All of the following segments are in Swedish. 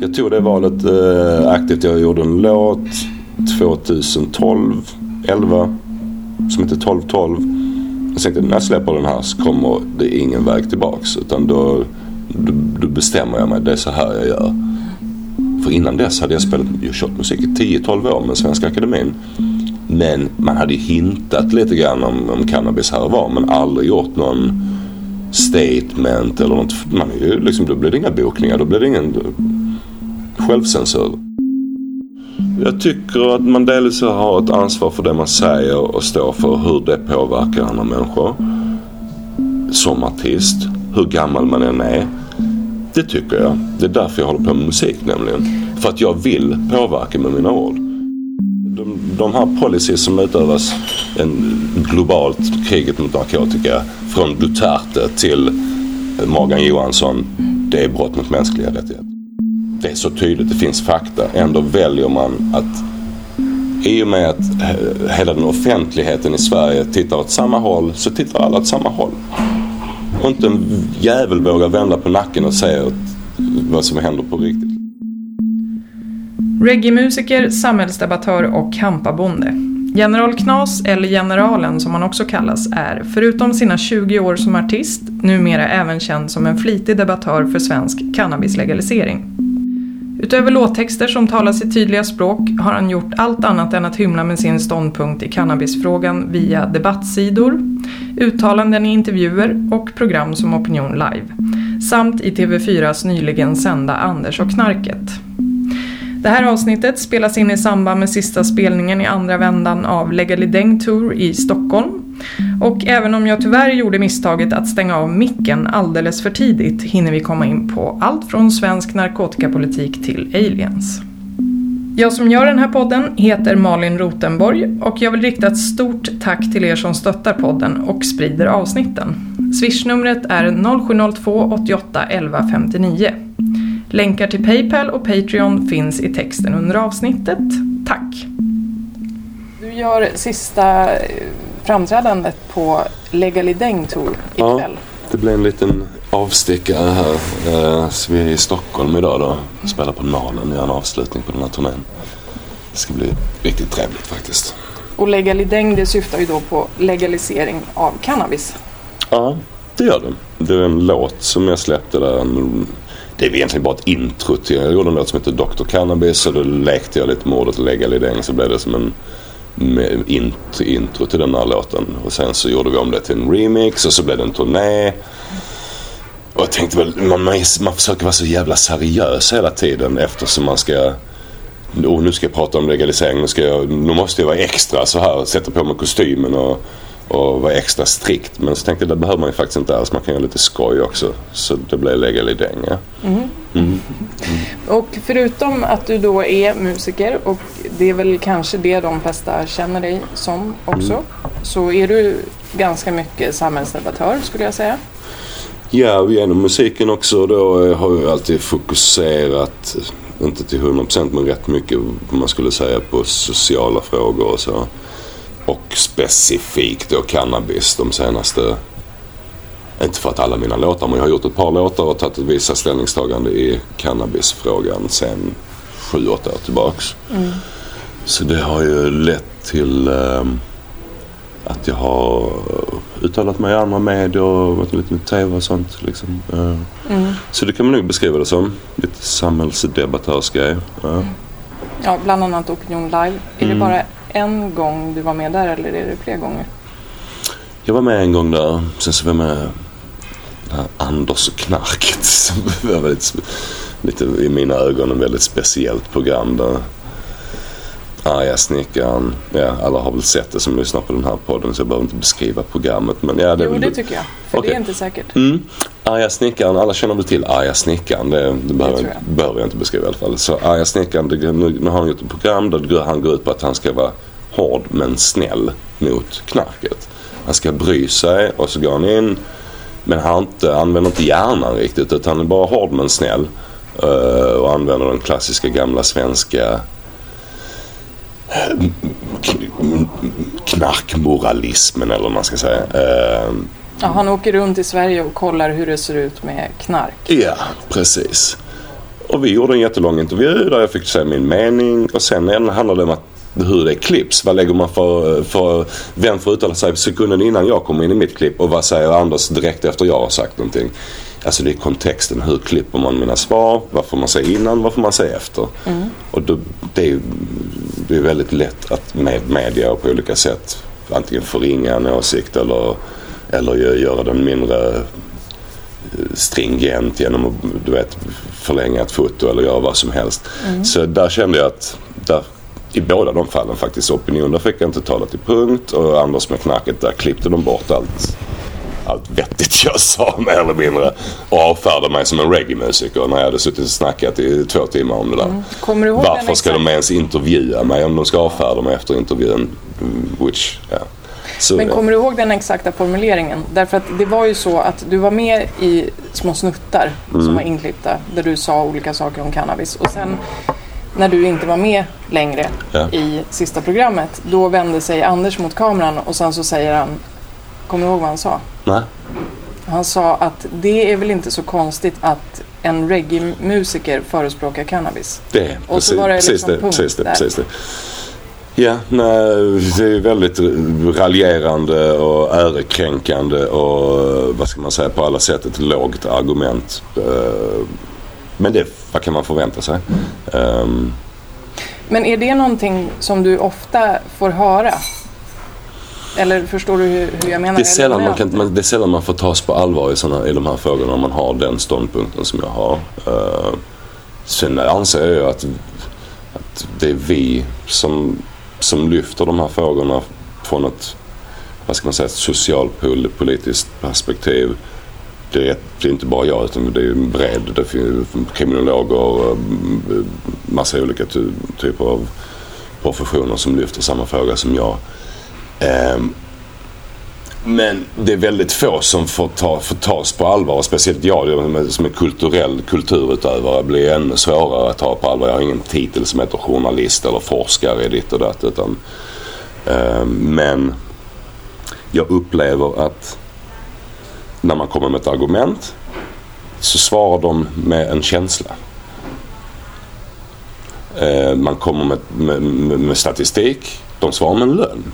Jag tog det valet eh, aktivt. Jag gjorde en låt 2012, 11 som heter 1212. Jag tänkte när jag släpper den här så kommer det ingen väg tillbaks. Utan då, då, då bestämmer jag mig. Det är så här jag gör. För innan dess hade jag spelat jag kört musik i 10-12 år med Svenska Akademin. Men man hade hintat lite grann om, om cannabis här och var men aldrig gjort någon statement eller något. Man är ju liksom, då blir det inga bokningar, då blir det ingen självcensur. Jag tycker att man delvis har ett ansvar för det man säger och står för hur det påverkar andra människor. Som artist, hur gammal man än är. Det tycker jag. Det är därför jag håller på med musik nämligen. För att jag vill påverka med mina ord. De, de här policies som utövas en globalt, kriget mot narkotika, från Duterte till Morgan Johansson, det är brott mot mänskliga rättigheter. Det är så tydligt, det finns fakta. Ändå väljer man att i och med att hela den offentligheten i Sverige tittar åt samma håll så tittar alla åt samma håll. Och inte en jävel vågar vända på nacken och säga vad som händer på riktigt. Reggae-musiker, samhällsdebattör och hampabonde. General Knas, eller Generalen som han också kallas, är, förutom sina 20 år som artist, numera även känd som en flitig debattör för svensk cannabislegalisering. Utöver låttexter som talar sitt tydliga språk har han gjort allt annat än att hymla med sin ståndpunkt i cannabisfrågan via debattsidor, uttalanden i intervjuer och program som Opinion Live. Samt i TV4s nyligen sända Anders och knarket. Det här avsnittet spelas in i samband med sista spelningen i andra vändan av Legally Deng Tour i Stockholm. Och även om jag tyvärr gjorde misstaget att stänga av micken alldeles för tidigt hinner vi komma in på allt från svensk narkotikapolitik till aliens. Jag som gör den här podden heter Malin Rotenborg och jag vill rikta ett stort tack till er som stöttar podden och sprider avsnitten. Swishnumret är 0702 88 11 59. Länkar till Paypal och Patreon finns i texten under avsnittet. Tack! Du gör sista eh, framträdandet på Legalideng Tour ikväll. Ja, det blir en liten avstickare här. Eh, så vi är i Stockholm idag då. Spelar på Nalen, gör en avslutning på den här turnén. Det ska bli riktigt trevligt faktiskt. Och Legalideng det syftar ju då på legalisering av cannabis. Ja, det gör det. Det är en låt som jag släppte där. Det är egentligen bara ett intro till. Jag gjorde en låt som heter Dr. Cannabis och då lekte jag lite med ordet Legalideng så blev det som en med int, intro till den här låten. Och sen så gjorde vi om det till en remix och så blev det en turné. Och jag tänkte väl, man, man, man försöker vara så jävla seriös hela tiden eftersom man ska oh, nu ska jag prata om legalisering, nu, ska jag, nu måste jag vara extra så här, sätta på mig kostymen och och vara extra strikt. Men så tänkte jag det behöver man ju faktiskt inte alls. Man kan göra lite skoj också. Så det blev legalidäng. Ja. Mm. Mm. Mm. Och förutom att du då är musiker och det är väl kanske det de flesta känner dig som också. Mm. Så är du ganska mycket samhällsdebattör skulle jag säga. Ja, genom musiken också då har jag alltid fokuserat, inte till 100% men rätt mycket man skulle säga på sociala frågor och så. Och specifikt då cannabis de senaste... Inte för att alla mina låtar, men jag har gjort ett par låtar och tagit vissa ställningstagande i cannabisfrågan sen sju, åtta år tillbaks. Mm. Så det har ju lett till eh, att jag har uttalat mig i andra medier och varit lite med TV och sånt. Liksom. Eh. Mm. Så det kan man nog beskriva det som. Lite samhällsdebattörsgrej. Eh. Ja, bland annat Opinion Live. Är mm. det bara en gång du var med där eller är det fler gånger? Jag var med en gång där. Sen så var jag med Anders och knarket. Som var väldigt, lite i mina ögon ett väldigt speciellt program där arga snickaren. Ja, alla har väl sett det som lyssnar på den här podden så jag behöver inte beskriva programmet. Men ja, det jo, det tycker jag. För okay. det är inte säkert. Mm. Arga snickaren, alla känner väl till arga snickaren. Det, det, behöver, jag. behöver jag inte beskriva i alla fall. Så arga snickaren, det, nu, nu har han gjort ett program där han går ut på att han ska vara hård men snäll mot knarket. Han ska bry sig och så går han in. Men han inte, använder inte hjärnan riktigt utan är bara hård men snäll. Uh, och använder den klassiska gamla svenska knarkmoralismen eller vad man ska säga. Ja, han åker runt i Sverige och kollar hur det ser ut med knark. Ja, precis. Och vi gjorde en jättelång intervju där jag fick säga min mening och sen handlade det om att hur det klipps. Vad lägger man för, för vem får uttala sig sekunden innan jag kommer in i mitt klipp och vad säger Anders direkt efter jag har sagt någonting. Alltså det är kontexten. Hur klipper man mina svar? Vad får man säga innan? Vad får man säga efter? Mm. Och då, det, är, det är väldigt lätt att med media på olika sätt antingen förringa en åsikt eller, eller göra den mindre eh, stringent genom att du vet, förlänga ett foto eller göra vad som helst. Mm. Så där kände jag att där, i båda de fallen faktiskt opinion, där fick jag inte tala till punkt och Anders med knacket där klippte de bort allt allt vettigt jag sa mer eller mindre. Och avfärdade mig som en reggae-musiker när jag hade suttit och snackat i två timmar om det där. Mm. Varför ska de ens intervjua mig om de ska avfärda mig efter intervjun? Which, yeah. Så, Men kommer du ihåg den exakta formuleringen? Därför att det var ju så att du var med i små snuttar mm. som var inklippta där du sa olika saker om cannabis. Och sen när du inte var med längre ja. i sista programmet, då vände sig Anders mot kameran och sen så säger han Kommer du ihåg vad han sa? Nej. Han sa att det är väl inte så konstigt att en reggae-musiker förespråkar cannabis. Det är och precis, så var det liksom precis, det, precis, det, precis det. Ja, nej, det är väldigt raljerande och ärekränkande och vad ska man säga på alla sätt ett lågt argument. Men det, vad kan man förvänta sig? Um, men är det någonting som du ofta får höra? Eller förstår du hur, hur jag menar? Det är, sällan man kan, det är sällan man får tas på allvar i, såna, i de här frågorna om man har den ståndpunkten som jag har. Uh, sen anser jag att, att det är vi som, som lyfter de här frågorna från ett, vad ska man säga, ett socialpolitiskt perspektiv. Det är, inte bara jag utan det är en bred, det finns kriminologer, mm, mm, massa olika ty, typer av professioner som lyfter samma fråga som jag. Um, men det är väldigt få som får, ta, får tas på allvar. Och speciellt jag som är kulturell kulturutövare blir ännu svårare att ta på allvar. Jag har ingen titel som heter journalist eller forskare i ditt och datt. Utan, ehm, men jag upplever att när man kommer med ett argument så svarar de med en känsla. Uh, man kommer med, med, med statistik. De svarar med en lögn.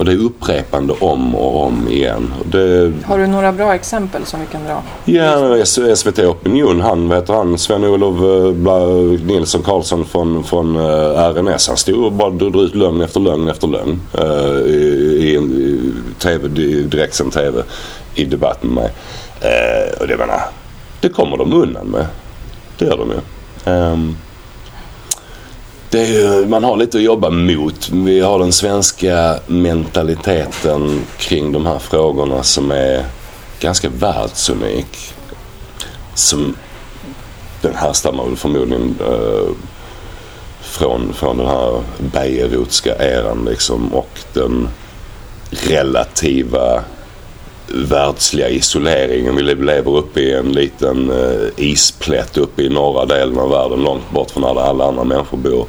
Och det är upprepande om och om igen. Det... Har du några bra exempel som vi kan dra? Ja, SVT Opinion, han, vad heter han, Sven-Olof eh, Nilsson Karlsson från, från eh, RNS. Han stod och bara drog ut lögn efter lögn efter lögn i, i, i, TV, direktsänd TV i debatt med mig. Eh, och det menar, det kommer de undan med. Det gör de ju. Um, det är, man har lite att jobba mot. Vi har den svenska mentaliteten kring de här frågorna som är ganska världsunik. Som, den härstammar väl förmodligen eh, från, från den här Bejerotska eran liksom och den relativa världsliga isoleringen. Vi lever uppe i en liten eh, isplätt uppe i norra delen av världen långt bort från alla, alla andra människor bor.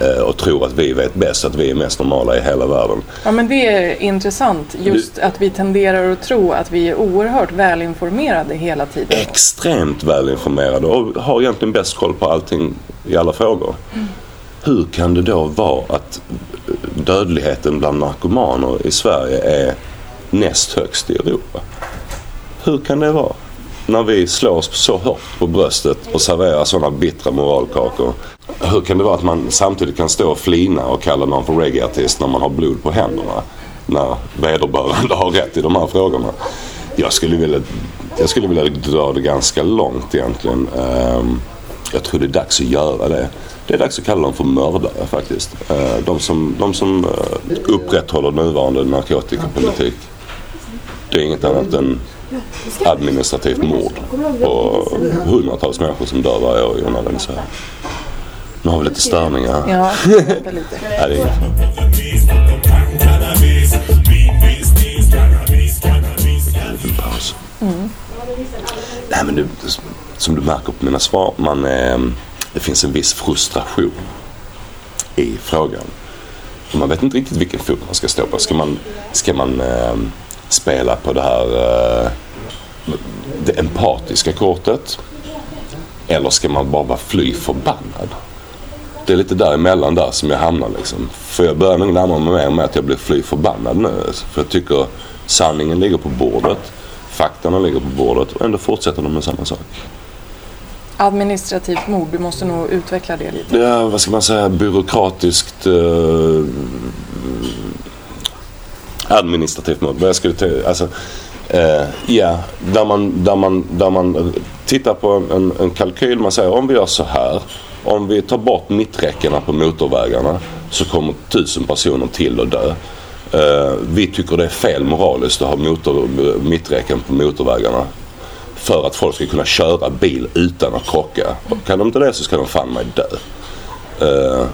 Eh, och tror att vi vet bäst, att vi är mest normala i hela världen. Ja men det är intressant just att vi tenderar att tro att vi är oerhört välinformerade hela tiden. Extremt välinformerade och har egentligen bäst koll på allting i alla frågor. Mm. Hur kan det då vara att dödligheten bland narkomaner i Sverige är näst högst i Europa. Hur kan det vara? När vi slår oss så hårt på bröstet och serverar sådana bittra moralkakor. Hur kan det vara att man samtidigt kan stå och flina och kalla någon för reggaeartist när man har blod på händerna? När vederbörande har rätt i de här frågorna. Jag skulle vilja, jag skulle vilja dra det ganska långt egentligen. Ehm, jag tror det är dags att göra det. Det är dags att kalla dem för mördare faktiskt. Ehm, de som, de som eh, upprätthåller nuvarande narkotikapolitik. Det är inget annat än administrativt mord på hundratals människor som dör varje år i onödan i Sverige. Nu har vi lite störningar. Ja, vänta lite. Nej, det är inget. paus. Mm. Nej, men det, som du märker på mina svar, man, eh, det finns en viss frustration i frågan. Man vet inte riktigt vilken fot man ska stå på. Ska man, ska man eh, spela på det här eh, det empatiska kortet? Eller ska man bara vara fly förbannad? Det är lite däremellan där som jag hamnar liksom. För jag börjar nog närma mig mer med att jag blir fly förbannad nu. För jag tycker sanningen ligger på bordet. Faktorna ligger på bordet och ändå fortsätter de med samma sak. Administrativt mord, du måste nog utveckla det lite. Ja, vad ska man säga, byråkratiskt eh, administrativt mord. Men jag skulle ta, alltså, eh, ja, där man, där, man, där man tittar på en, en kalkyl. Man säger om vi gör så här. Om vi tar bort mitträckena på motorvägarna så kommer tusen personer till att dö. Eh, vi tycker det är fel moraliskt att ha motor, mitträcken på motorvägarna för att folk ska kunna köra bil utan att krocka. Och kan de inte det så ska de fan mig dö. Eh,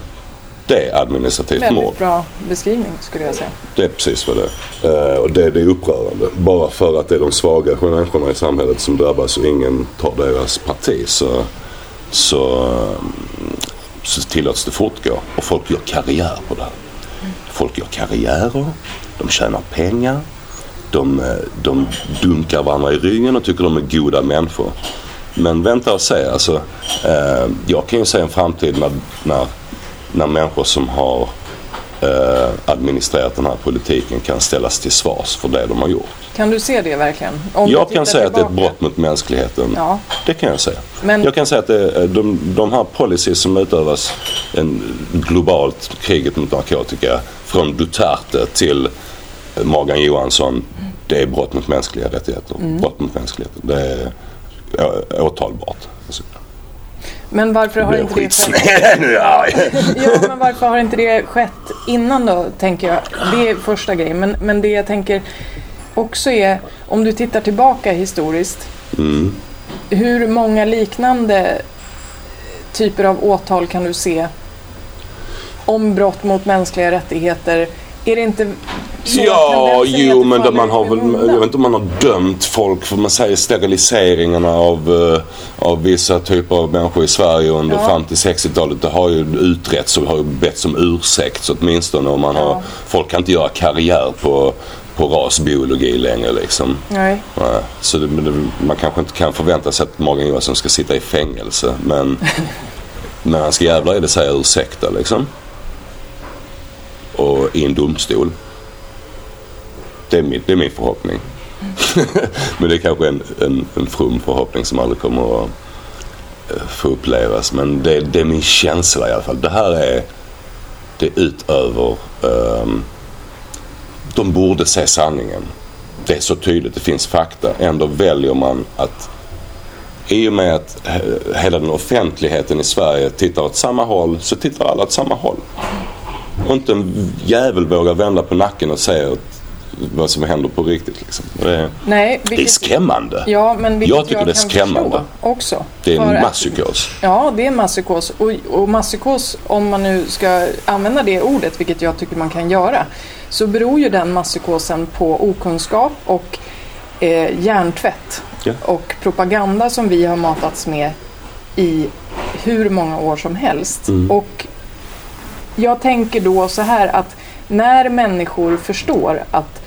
det är administrativt Väldigt mord. bra beskrivning skulle jag säga. Det är precis vad det är. Eh, och det, det är upprörande. Bara för att det är de svaga människorna i samhället som drabbas och ingen tar deras parti så, så, eh, så tillåts det fortgå. Och folk gör karriär på det här. Folk gör karriärer, de tjänar pengar, de, eh, de dunkar varandra i ryggen och tycker de är goda människor. Men vänta och se. Alltså, eh, jag kan ju se en framtid när, när, när människor som har eh, administrerat den här politiken kan ställas till svars för det de har gjort. Kan du se det verkligen? Om Jag kan säga att det är ett brott mot mänskligheten. Ja. Det kan jag säga. Men- Jag kan säga att det de, de här policies som utövas en, globalt, kriget mot narkotika, från Duterte till eh, Morgan Johansson, det är brott mot mänskliga rättigheter. Mm. Brott mot mänskligheten. Det är å- åtalbart. Men varför har inte det skett? nu. Ja, men varför har inte det skett innan då, tänker jag. Det är första grejen. Men, men det jag tänker också är, om du tittar tillbaka historiskt. Mm. Hur många liknande typer av åtal kan du se om brott mot mänskliga rättigheter? Är det inte så Ja, jo men man har väl, jag vet inte om man har dömt folk för man säger steriliseringarna av, eh, av vissa typer av människor i Sverige under Ja. fram till 60-talet. Det har ju utretts och har ju betts om ursäkt så åtminstone. Och man har, Ja. Folk kan inte göra karriär på, på rasbiologi längre liksom. Nej. Så det, man kanske inte kan förvänta sig att Morgan Johansson ska sitta i fängelse. Men, men han ska jävlar i det säga ursäkta liksom. Och i en domstol. Det är min, det är min förhoppning. men det är kanske en, en, en from förhoppning som aldrig kommer att eh, få upplevas. Men det, det är min känsla i alla fall. Det här är det är utöver ehm, de borde se sanningen. Det är så tydligt, det finns fakta. Ändå väljer man att i och med att he- hela den offentligheten i Sverige tittar åt samma håll så tittar alla åt samma håll. Och inte en jävel vågar vända på nacken och säga att- vad som händer på riktigt. Liksom. Det, är, Nej, det är vilket, skrämmande. ja, men vilket Jag tycker det är skrämmande. Också. Det är en masspsykos. Ja, det är masspsykos. Och, och masspsykos, om man nu ska använda det ordet, vilket jag tycker man kan göra, så beror ju den masspsykosen på okunskap och eh, hjärntvätt. Ja. Och propaganda som vi har matats med i hur många år som helst. Mm. Och jag tänker då så här att när människor förstår att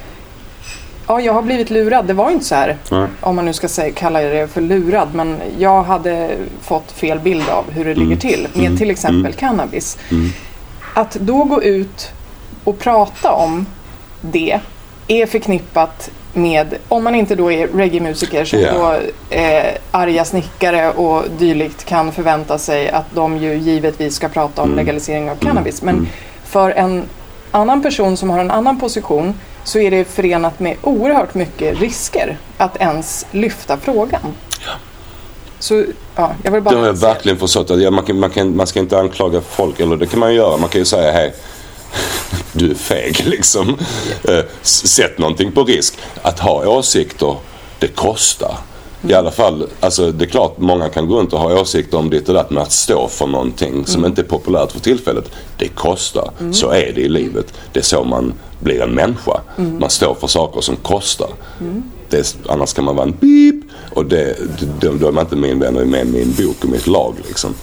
ja, jag har blivit lurad, det var inte så här Nej. om man nu ska säga, kalla det för lurad, men jag hade fått fel bild av hur det ligger till med Mm. till exempel Mm. cannabis. Mm. Att då gå ut och prata om det är förknippat med, om man inte då är reggae-musiker som Ja. då eh, arga snickare och dylikt kan förvänta sig att de ju givetvis ska prata om Mm. legalisering av cannabis. Men Mm. för en annan person som har en annan position så är det förenat med oerhört mycket risker att ens lyfta frågan. Så ja, jag vill bara Det har jag verkligen förstått. Att, ja, man, kan, man, kan, man ska inte anklaga folk, eller det kan man ju göra. Man kan ju säga hej, du är feg liksom. Eh, Sätt någonting på risk. Att ha åsikter, det kostar. I alla fall, alltså det är klart många kan gå runt och ha åsikter om ditt och datt men att stå för någonting som inte är populärt för tillfället, det kostar. Så är det i livet. Det är så man blir en människa. Man står för saker som kostar. Det är, annars kan man vara en beep och det, det, då är man inte min vän och är med min bok och mitt lag. Liksom.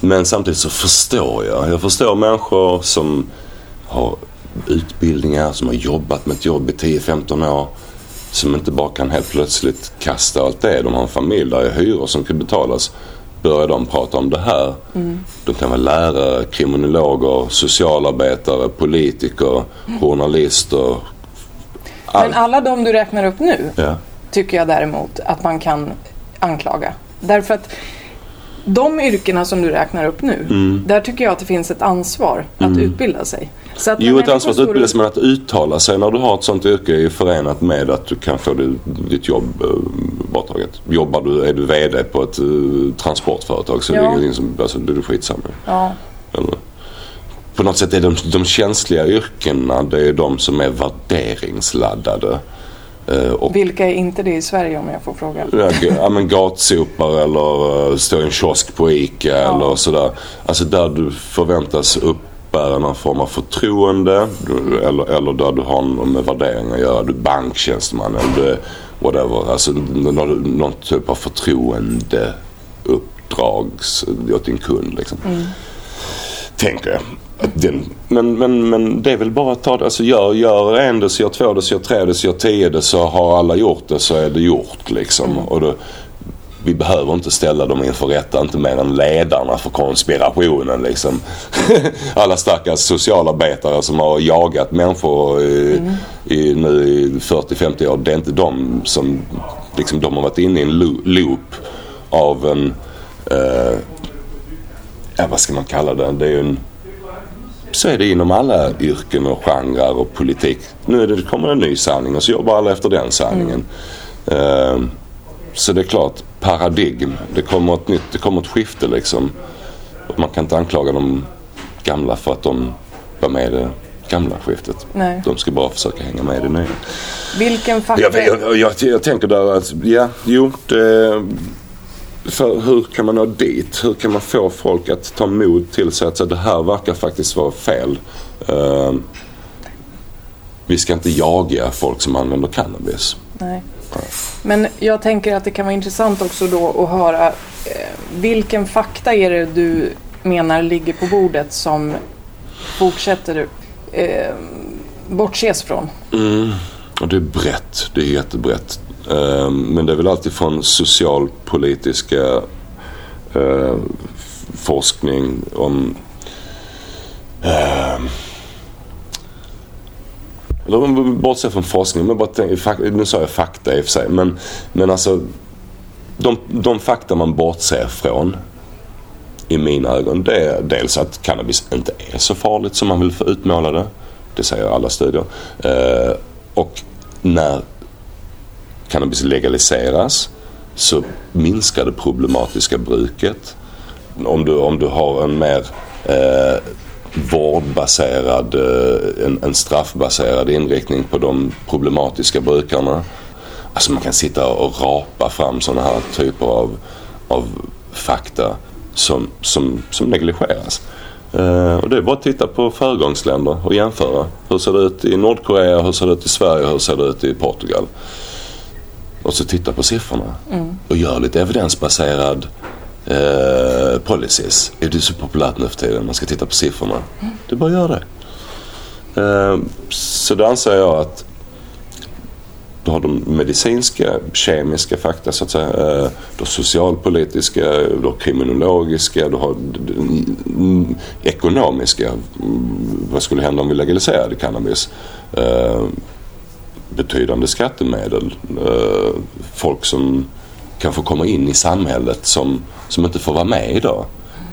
Men samtidigt så förstår jag. Jag förstår människor som har utbildningar, som har jobbat med ett jobb i 10-15 år. Som inte bara kan helt plötsligt kasta allt det. De har en familj där är hyror som kan betalas. börjar de prata om det här. Mm. De kan vara lärare, kriminologer, socialarbetare, politiker, mm. journalister. All... Men alla de du räknar upp nu ja. tycker jag däremot att man kan anklaga. Därför att de yrkena som du räknar upp nu, mm. där tycker jag att det finns ett ansvar att mm. utbilda sig. Så att jo, ett ansvar att utbilda sig men att uttala sig när du har ett sånt yrke är ju förenat med att du kan få ditt jobb uh, borttaget. Jobbar du, är du VD på ett uh, transportföretag så ja. är det ingenting som, alltså, det är skitsamma. Ja. Eller, på något sätt är de, de känsliga yrkena det är de som är värderingsladdade. Eh, och, Vilka är inte det i Sverige om jag får fråga? Ja, men gatsopare eller stå i en kiosk på ICA ja. eller sådär. Alltså där du förväntas uppbära någon form av förtroende eller, eller där du har någon med värderingar att göra. Du är banktjänsteman eller du är whatever. Alltså någon, någon typ av förtroendeuppdrag åt din kund liksom. Mm. Tänker jag. Den, men, men, men det är väl bara att ta det. Alltså gör, gör en det, så gör två det, så gör tre det, så gör tio det. Så har alla gjort det så är det gjort liksom. Mm. Och då, vi behöver inte ställa dem inför rätta, inte mer än ledarna för konspirationen liksom. Alla stackars socialarbetare som har jagat människor i, mm. i nu i 40-50 år. Det är inte de som, liksom de har varit inne i en loop av en, eh, ja, vad ska man kalla det? Det är en så är det inom alla yrken och genrer och politik. Nu det, kommer en ny sanning och så jobbar alla efter den sanningen. Mm. Uh, så det är klart, paradigm. Det kommer ett nytt, det kommer ett skifte liksom. Man kan inte anklaga de gamla för att de var med i det gamla skiftet. Nej. De ska bara försöka hänga med i det nya. Vilken faktor? Jag, jag, jag, jag, tänker där att, ja, jo, det, för hur kan man nå dit? Hur kan man få folk att ta mod till sig att säga, det här verkar faktiskt vara fel. Uh, vi ska inte jaga folk som använder cannabis. Nej. Men jag tänker att det kan vara intressant också då att höra eh, vilken fakta är det du menar ligger på bordet som fortsätter eh, bortses från? Mm. Och det är brett, det är jättebrett. Eh, men det är väl alltid från socialpolitiska eh, forskning om eh, eller om från forskning, men bara tänk, nu sa jag fakta i och för sig. Men, men alltså de, de fakta man bortser från i mina ögon det är dels att cannabis inte är så farligt som man vill få utmåla det. Det säger alla studier. Eh, och när cannabis legaliseras så minskar det problematiska bruket. Om du, om du har en mer eh, vårdbaserad, eh, en, en straffbaserad inriktning på de problematiska brukarna. Alltså man kan sitta och rapa fram sådana här typer av, av fakta som, som, som negligeras. Uh, och det är bara att titta på föregångsländer och jämföra. Hur ser det ut i Nordkorea, hur ser det ut i Sverige, hur ser det ut i Portugal? Och så titta på siffrorna mm. och gör lite evidensbaserad eh, policies. Är det så populärt nu för tiden? Man ska titta på siffrorna. Mm. Du bara gör det. Eh, så då anser jag att du har de medicinska, kemiska fakta så att säga. Eh, du har socialpolitiska, du har kriminologiska, du har ekonomiska. Mm, vad skulle hända om vi legaliserade cannabis? Eh, betydande skattemedel. Eh, folk som kan få komma in i samhället som, som inte får vara med idag.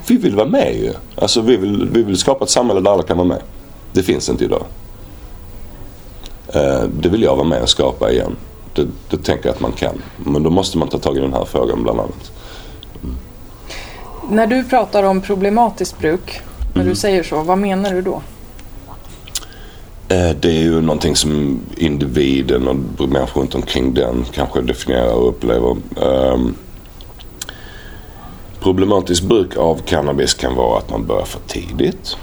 Vi vill vara med ju. Alltså vi vill, vi vill skapa ett samhälle där alla kan vara med. Det finns inte idag. Eh, det vill jag vara med och skapa igen. Det, det tänker jag att man kan. Men då måste man ta tag i den här frågan bland annat. Mm. När du pratar om problematiskt bruk, när mm. du säger så, vad menar du då? Eh, det är ju någonting som individen och människor runt omkring den kanske definierar och upplever. Ehm, Problematiskt bruk av cannabis kan vara att man börjar för tidigt.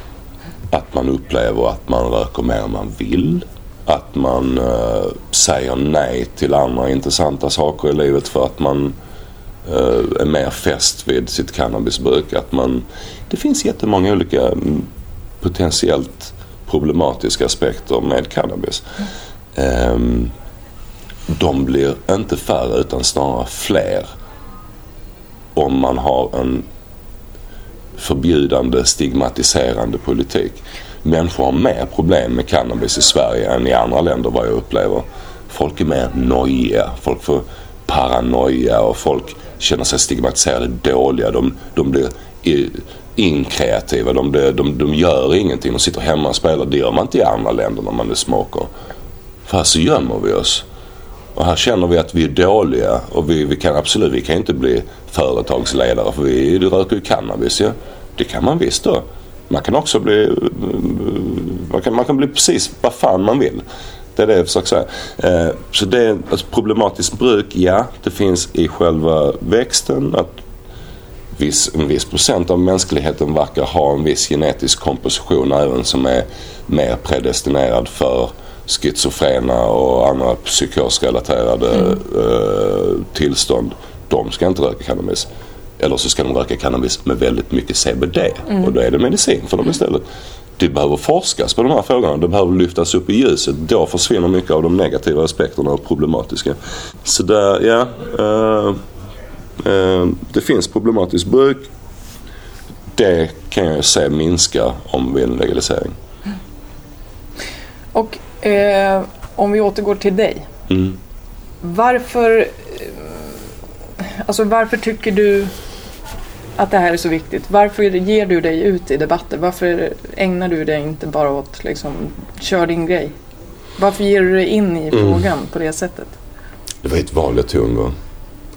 Att man upplever att man röker mer än man vill. Att man eh, säger nej till andra intressanta saker i livet för att man eh, är mer fäst vid sitt cannabisbruk. Att man, det finns jättemånga olika mm, potentiellt problematiska aspekter med cannabis. Mm. de blir inte färre utan snarare fler om man har en förbjudande, stigmatiserande politik. Människor har mer problem med cannabis i Sverige än i andra länder vad jag upplever. Folk är mer nojiga, folk får paranoia och folk känner sig stigmatiserade, dåliga. De, de blir inkreativa, de, de, de gör ingenting. De sitter hemma och spelar. Det gör man inte i andra länder när man är smaker. För här så gömmer vi oss. Och här känner vi att vi är dåliga och vi, vi kan absolut, vi kan inte bli företagsledare för vi röker ju cannabis ja. Det kan man visst då. Man kan också bli, man kan, man kan bli precis vad fan man vill. Det är det jag försöker säga. Eh, så det är alltså, problematiskt bruk, ja det finns i själva växten. Att viss, en viss procent av mänskligheten verkar ha en viss genetisk komposition även som är mer predestinerad för schizofrena och andra psykosrelaterade mm. eh, tillstånd. De ska inte röka cannabis. Eller så ska de röka cannabis med väldigt mycket CBD mm. och då är det medicin för dem istället. Det behöver forskas på de här frågorna. Det behöver lyftas upp i ljuset. Då försvinner mycket av de negativa aspekterna och problematiska. Så där, ja. Uh, det finns problematiskt bruk. Det kan jag se minska om vi en legalisering. Och Eh, om vi återgår till dig. Mm. Varför, eh, alltså varför tycker du att det här är så viktigt? Varför ger du dig ut i debatter? Varför ägnar du dig inte bara åt liksom, kör din grej? Varför ger du dig in i mm. frågan på det sättet? Det var ett val jag tog en gång.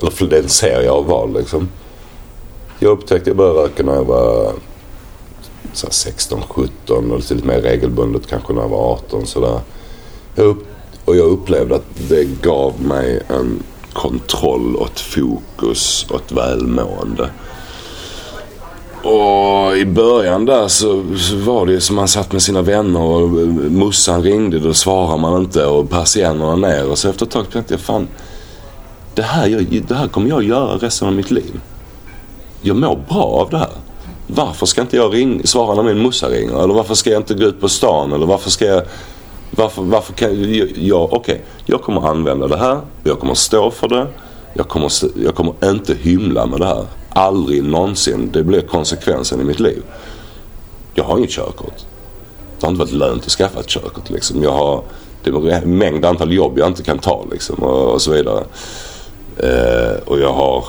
Eller för det är en serie av val liksom. Jag upptäckte att jag började röka när jag var 16, 17 och lite mer regelbundet kanske när jag var 18 sådär. Jag upp, och jag upplevde att det gav mig en kontroll och ett fokus och ett välmående. Och i början där så, så var det ju som man satt med sina vänner och mussan ringde. Då svarade man inte och persiennerna ner. Och så efter ett tag tänkte jag fan. Det här, jag, det här kommer jag göra resten av mitt liv. Jag mår bra av det här. Varför ska inte jag ring, svara när min morsa ringer? Eller varför ska jag inte gå ut på stan? Eller varför ska jag varför, varför kan jag, jag okej, okay, jag kommer använda det här, jag kommer stå för det, jag kommer, jag kommer inte hymla med det här. Aldrig någonsin. Det blir konsekvensen i mitt liv. Jag har inget körkort. Det har inte varit lönt att skaffa ett körkort liksom. Jag har, det är en mängd antal jobb jag inte kan ta liksom och, och så vidare. Eh, och jag har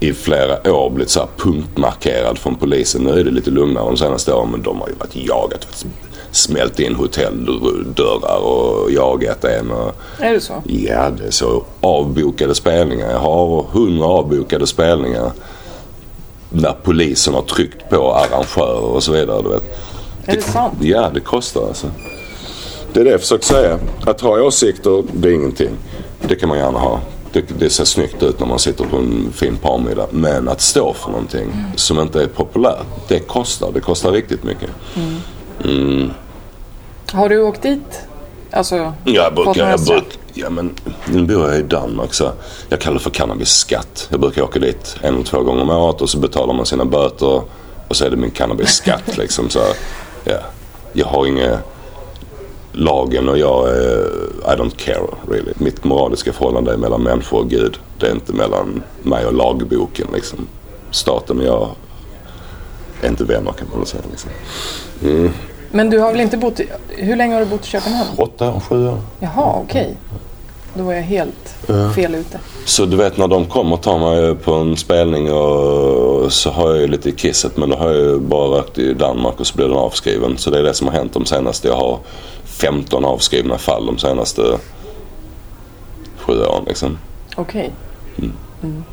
i flera år blivit så här punktmarkerad från polisen. Nu är det lite lugnare de senaste åren men de har ju varit jagat smält in hotelldörrar och jagat en. Och, är det så? Ja, det är så. Avbokade spelningar. Jag har hundra avbokade spelningar. När polisen har tryckt på arrangörer och så vidare. Du vet. Är det, det sant? Ja, det kostar alltså. Det är det jag försöker säga. Att ha åsikter, det är ingenting. Det kan man gärna ha. Det, det, ser snyggt ut när man sitter på en fin parmiddag. Men att stå för någonting mm. som inte är populärt, det kostar. Det kostar riktigt mycket. Mm. Mm. Har du åkt dit? Alltså, ja, jag brukar, jag brukar, ja men nu bor jag i Danmark så jag kallar det för cannabisskatt. Jag brukar åka dit en eller två gånger om året och så betalar man sina böter och så är det min cannabisskatt liksom. Så, ja. Jag har inga lagen och jag är, I don't care really. Mitt moraliska förhållande är mellan människor och Gud. Det är inte mellan mig och lagboken liksom. Staten och jag är inte vänner kan man säga liksom. Mm. Men du har väl inte bott i, Hur länge har du bott i Köpenhamn? Åtta, sju år. Jaha, okej. Okay. Då var jag helt ja. fel ute. Så du vet när de kommer och tar mig på en spelning och så har jag ju lite i kisset men då har jag ju bara rökt i Danmark och så blir den avskriven. Så det är det som har hänt de senaste, jag har 15 avskrivna fall de senaste sju åren liksom. Okej. Okay. Mm. Mm.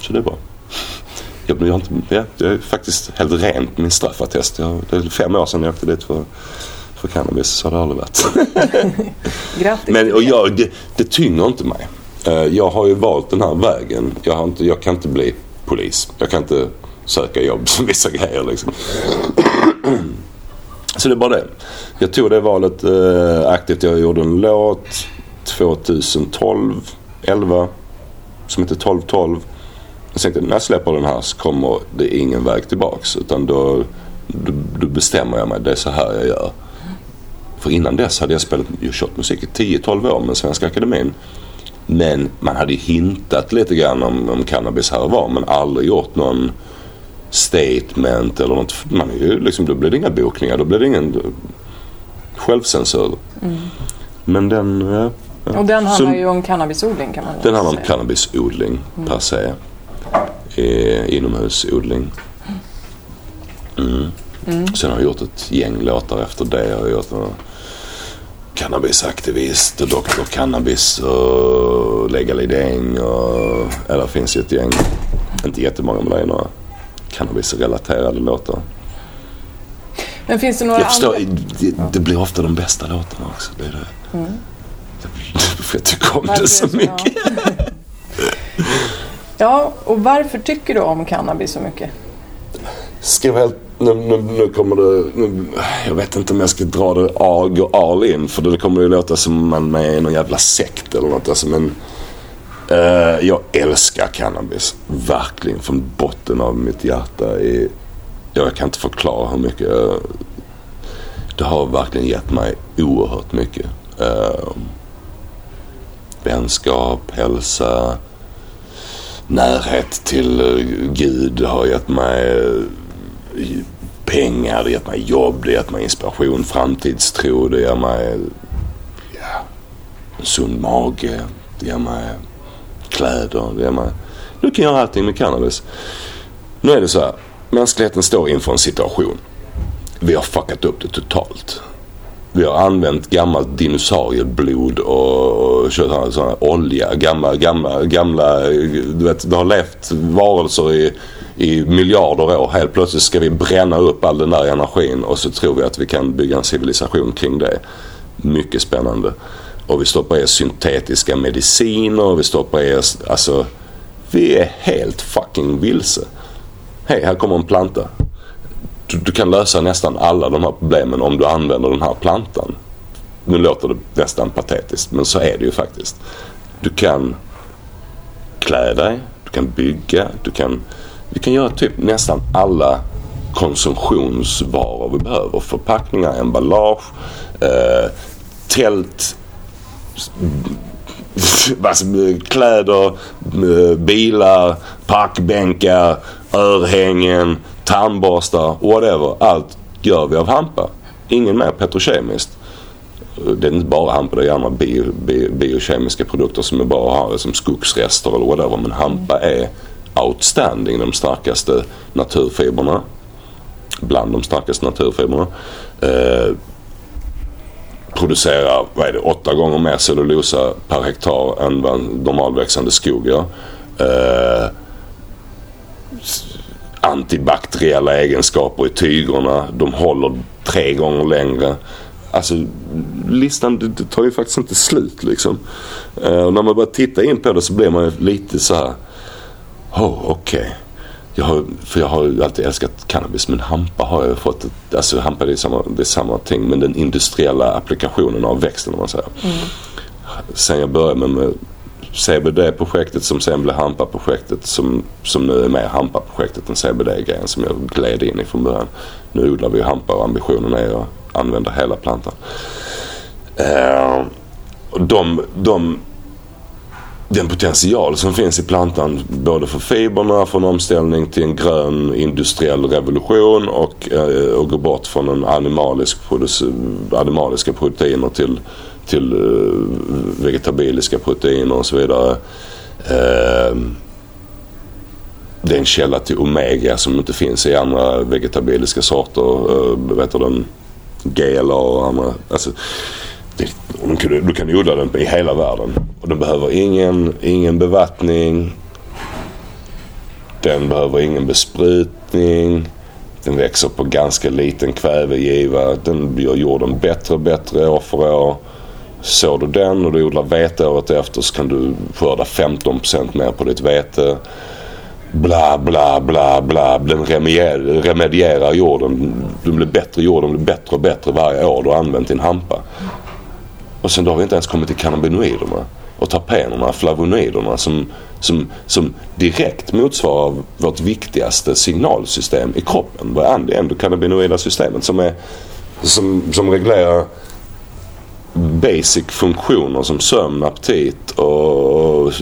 Så det är bra jag, jag, inte, jag, jag är faktiskt helt rent min straffattest. Jag, det är fem år sedan jag åkte dit för, för cannabis. Så har det aldrig varit. Grattis Men och jag, det, det tynger inte mig. Eh, jag har ju valt den här vägen. Jag, har inte, jag kan inte bli polis. Jag kan inte söka jobb som vissa grejer liksom. Så det är bara det. Jag tog det valet eh, aktivt. Jag gjorde en låt 2012, 11 som heter 1212. Jag tänkte när jag släpper den här så kommer det ingen väg tillbaks. Utan då, då, då bestämmer jag mig. Det är så här jag gör. För innan dess hade jag spelat, jag kört musik i 10-12 år med Svenska Akademin. Men man hade hintat lite grann om, om cannabis här och var men aldrig gjort någon statement eller något. Man är ju liksom, då blir det inga bokningar. Då blir det ingen självcensur. Mm. Men den... Ja, ja. Och den handlar Så- ju om cannabisodling kan man den handlar om säga. cannabisodling per se. Eh, inomhusodling. Mm. Sen har jag gjort ett gäng låtar efter det. Jag har gjort några cannabisaktivist, Dr. Cannabis och Legalizing och... Eller finns ju ett gäng. Inte jättemånga men det är några cannabisrelaterade låtar. Men finns det några Jag förstår, andra? det, det blir ofta de bästa låtarna också. Det är det. För jag tycker om det så mycket. Ja. ja, och varför tycker du om cannabis så mycket? Ska helt, nu, nu, nu kommer det, nu, jag vet inte om jag ska dra det all, gå all in för det kommer ju låta som man är i någon jävla sekt eller något. Alltså, men Uh, jag älskar cannabis. Verkligen från botten av mitt hjärta. I, jag kan inte förklara hur mycket. Uh, det har verkligen gett mig oerhört mycket. Uh, vänskap, hälsa, närhet till eh, Gud har gett mig pengar, det har gett mig jobb, det har gett mig inspiration, framtidstro, det ger mig ja, en sund mage, det ger mig kläder, det man... Du kan göra allting med cannabis. Nu är det så här, mänskligheten står inför en situation. Vi har fuckat upp det totalt. Vi har använt gammalt dinosaurieblod och kört sån- sån här olja. Gamla, gamla, gamla. Du vet, det har levt varelser i, i miljarder år. Helt plötsligt ska vi bränna upp all den där energin och så tror vi att vi kan bygga en civilisation kring det. Mycket spännande. Och vi stoppar i oss syntetiska mediciner och vi stoppar i oss, alltså. Vi är helt fucking vilse. Hej, här kommer en planta du, du kan lösa nästan alla de här problemen om du använder den här plantan. Nu låter det nästan patetiskt men så är det ju faktiskt. Du kan klä dig, du kan bygga, du kan, vi kan göra typ nästan alla konsumtionsvaror vi behöver. Förpackningar, emballage, eh, tält, alltså, kläder, eh, bilar, parkbänkar, örhängen, tandborstar, whatever. Allt gör vi av hampa. Ingen mer petrokemiskt. Det är inte bara hampa, det är andra bio, bio, biokemiska produkter som är bra att ha som skogsrester eller whatever. Men hampa är outstanding, de starkaste naturfibrerna. Bland de starkaste naturfibrerna. Eh, Producerar, vad är det, åtta gånger mer cellulosa per hektar än vad en normalväxande skog gör. Eh, antibakteriella egenskaper i tygerna. De håller tre gånger längre. Alltså listan det, det tar ju faktiskt inte slut liksom. Eh, och när man börjar titta in på det så blir man ju lite så här. Oh, okej. Jag har, för jag har ju alltid älskat cannabis men hampa har jag fått, ett, alltså hampa det är, samma, det är samma ting men den industriella applikationen av växten om man säger. Sen jag började med, med CBD-projektet som sen blev hampa-projektet som, som nu är mer hampa-projektet än CBD-grejen som jag gled in i från början. Nu odlar vi hampa och ambitionen är att använda hela plantan. Och de, de den potential som finns i plantan både för fibrerna, för en omställning till en grön industriell revolution och, eh, och gå bort från en animalisk animaliska proteiner till, till eh, vegetabiliska proteiner och så vidare. Eh, det är en källa till omega som inte finns i andra vegetabiliska sorter. Vad vet du den? GLA och andra. Alltså, de kan, du kan odla den i hela världen. Och den behöver ingen, ingen bevattning. Den behöver ingen besprutning. Den växer på ganska liten kvävegiva. Den gör jorden bättre och bättre år för år. Sår du den och du odlar vete året efter så kan du skörda 15% mer på ditt vete. Bla, bla, bla, bla. Den remedierar, jorden. Den blir bättre, jorden blir bättre och bättre varje år du har använt din hampa. Och sen då har vi inte ens kommit till cannabinoiderna och terpenerna, flavonoiderna som, som, som direkt motsvarar vårt viktigaste signalsystem i kroppen. Vad är det endokannabinoida systemet som, är, som, som reglerar basic funktioner som sömn, aptit och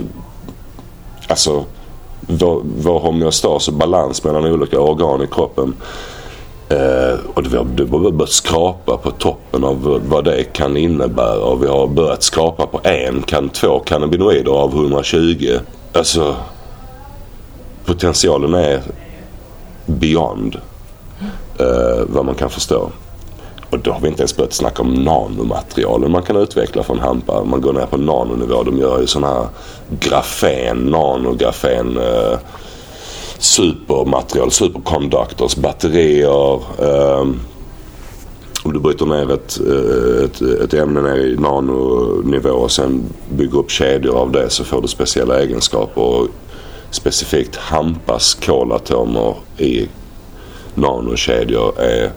alltså vår, vår homeostas och balans mellan olika organ i kroppen. Eh, och vi har, har börjat skrapa på toppen av vad det kan innebära och vi har börjat skrapa på en, kan två cannabinoider av 120. Alltså potentialen är beyond eh, vad man kan förstå. Och då har vi inte ens börjat snacka om nanomaterialen man kan utveckla från hampa. Man går ner på nanonivå. De gör ju sådana här grafen, nanografen, eh, supermaterial, superconductors, batterier. Eh, om du bryter ner ett, eh, ett, ett ämne ner i nanonivå och sen bygger upp kedjor av det så får du speciella egenskaper. Och specifikt hampas kolatomer i nanokedjor är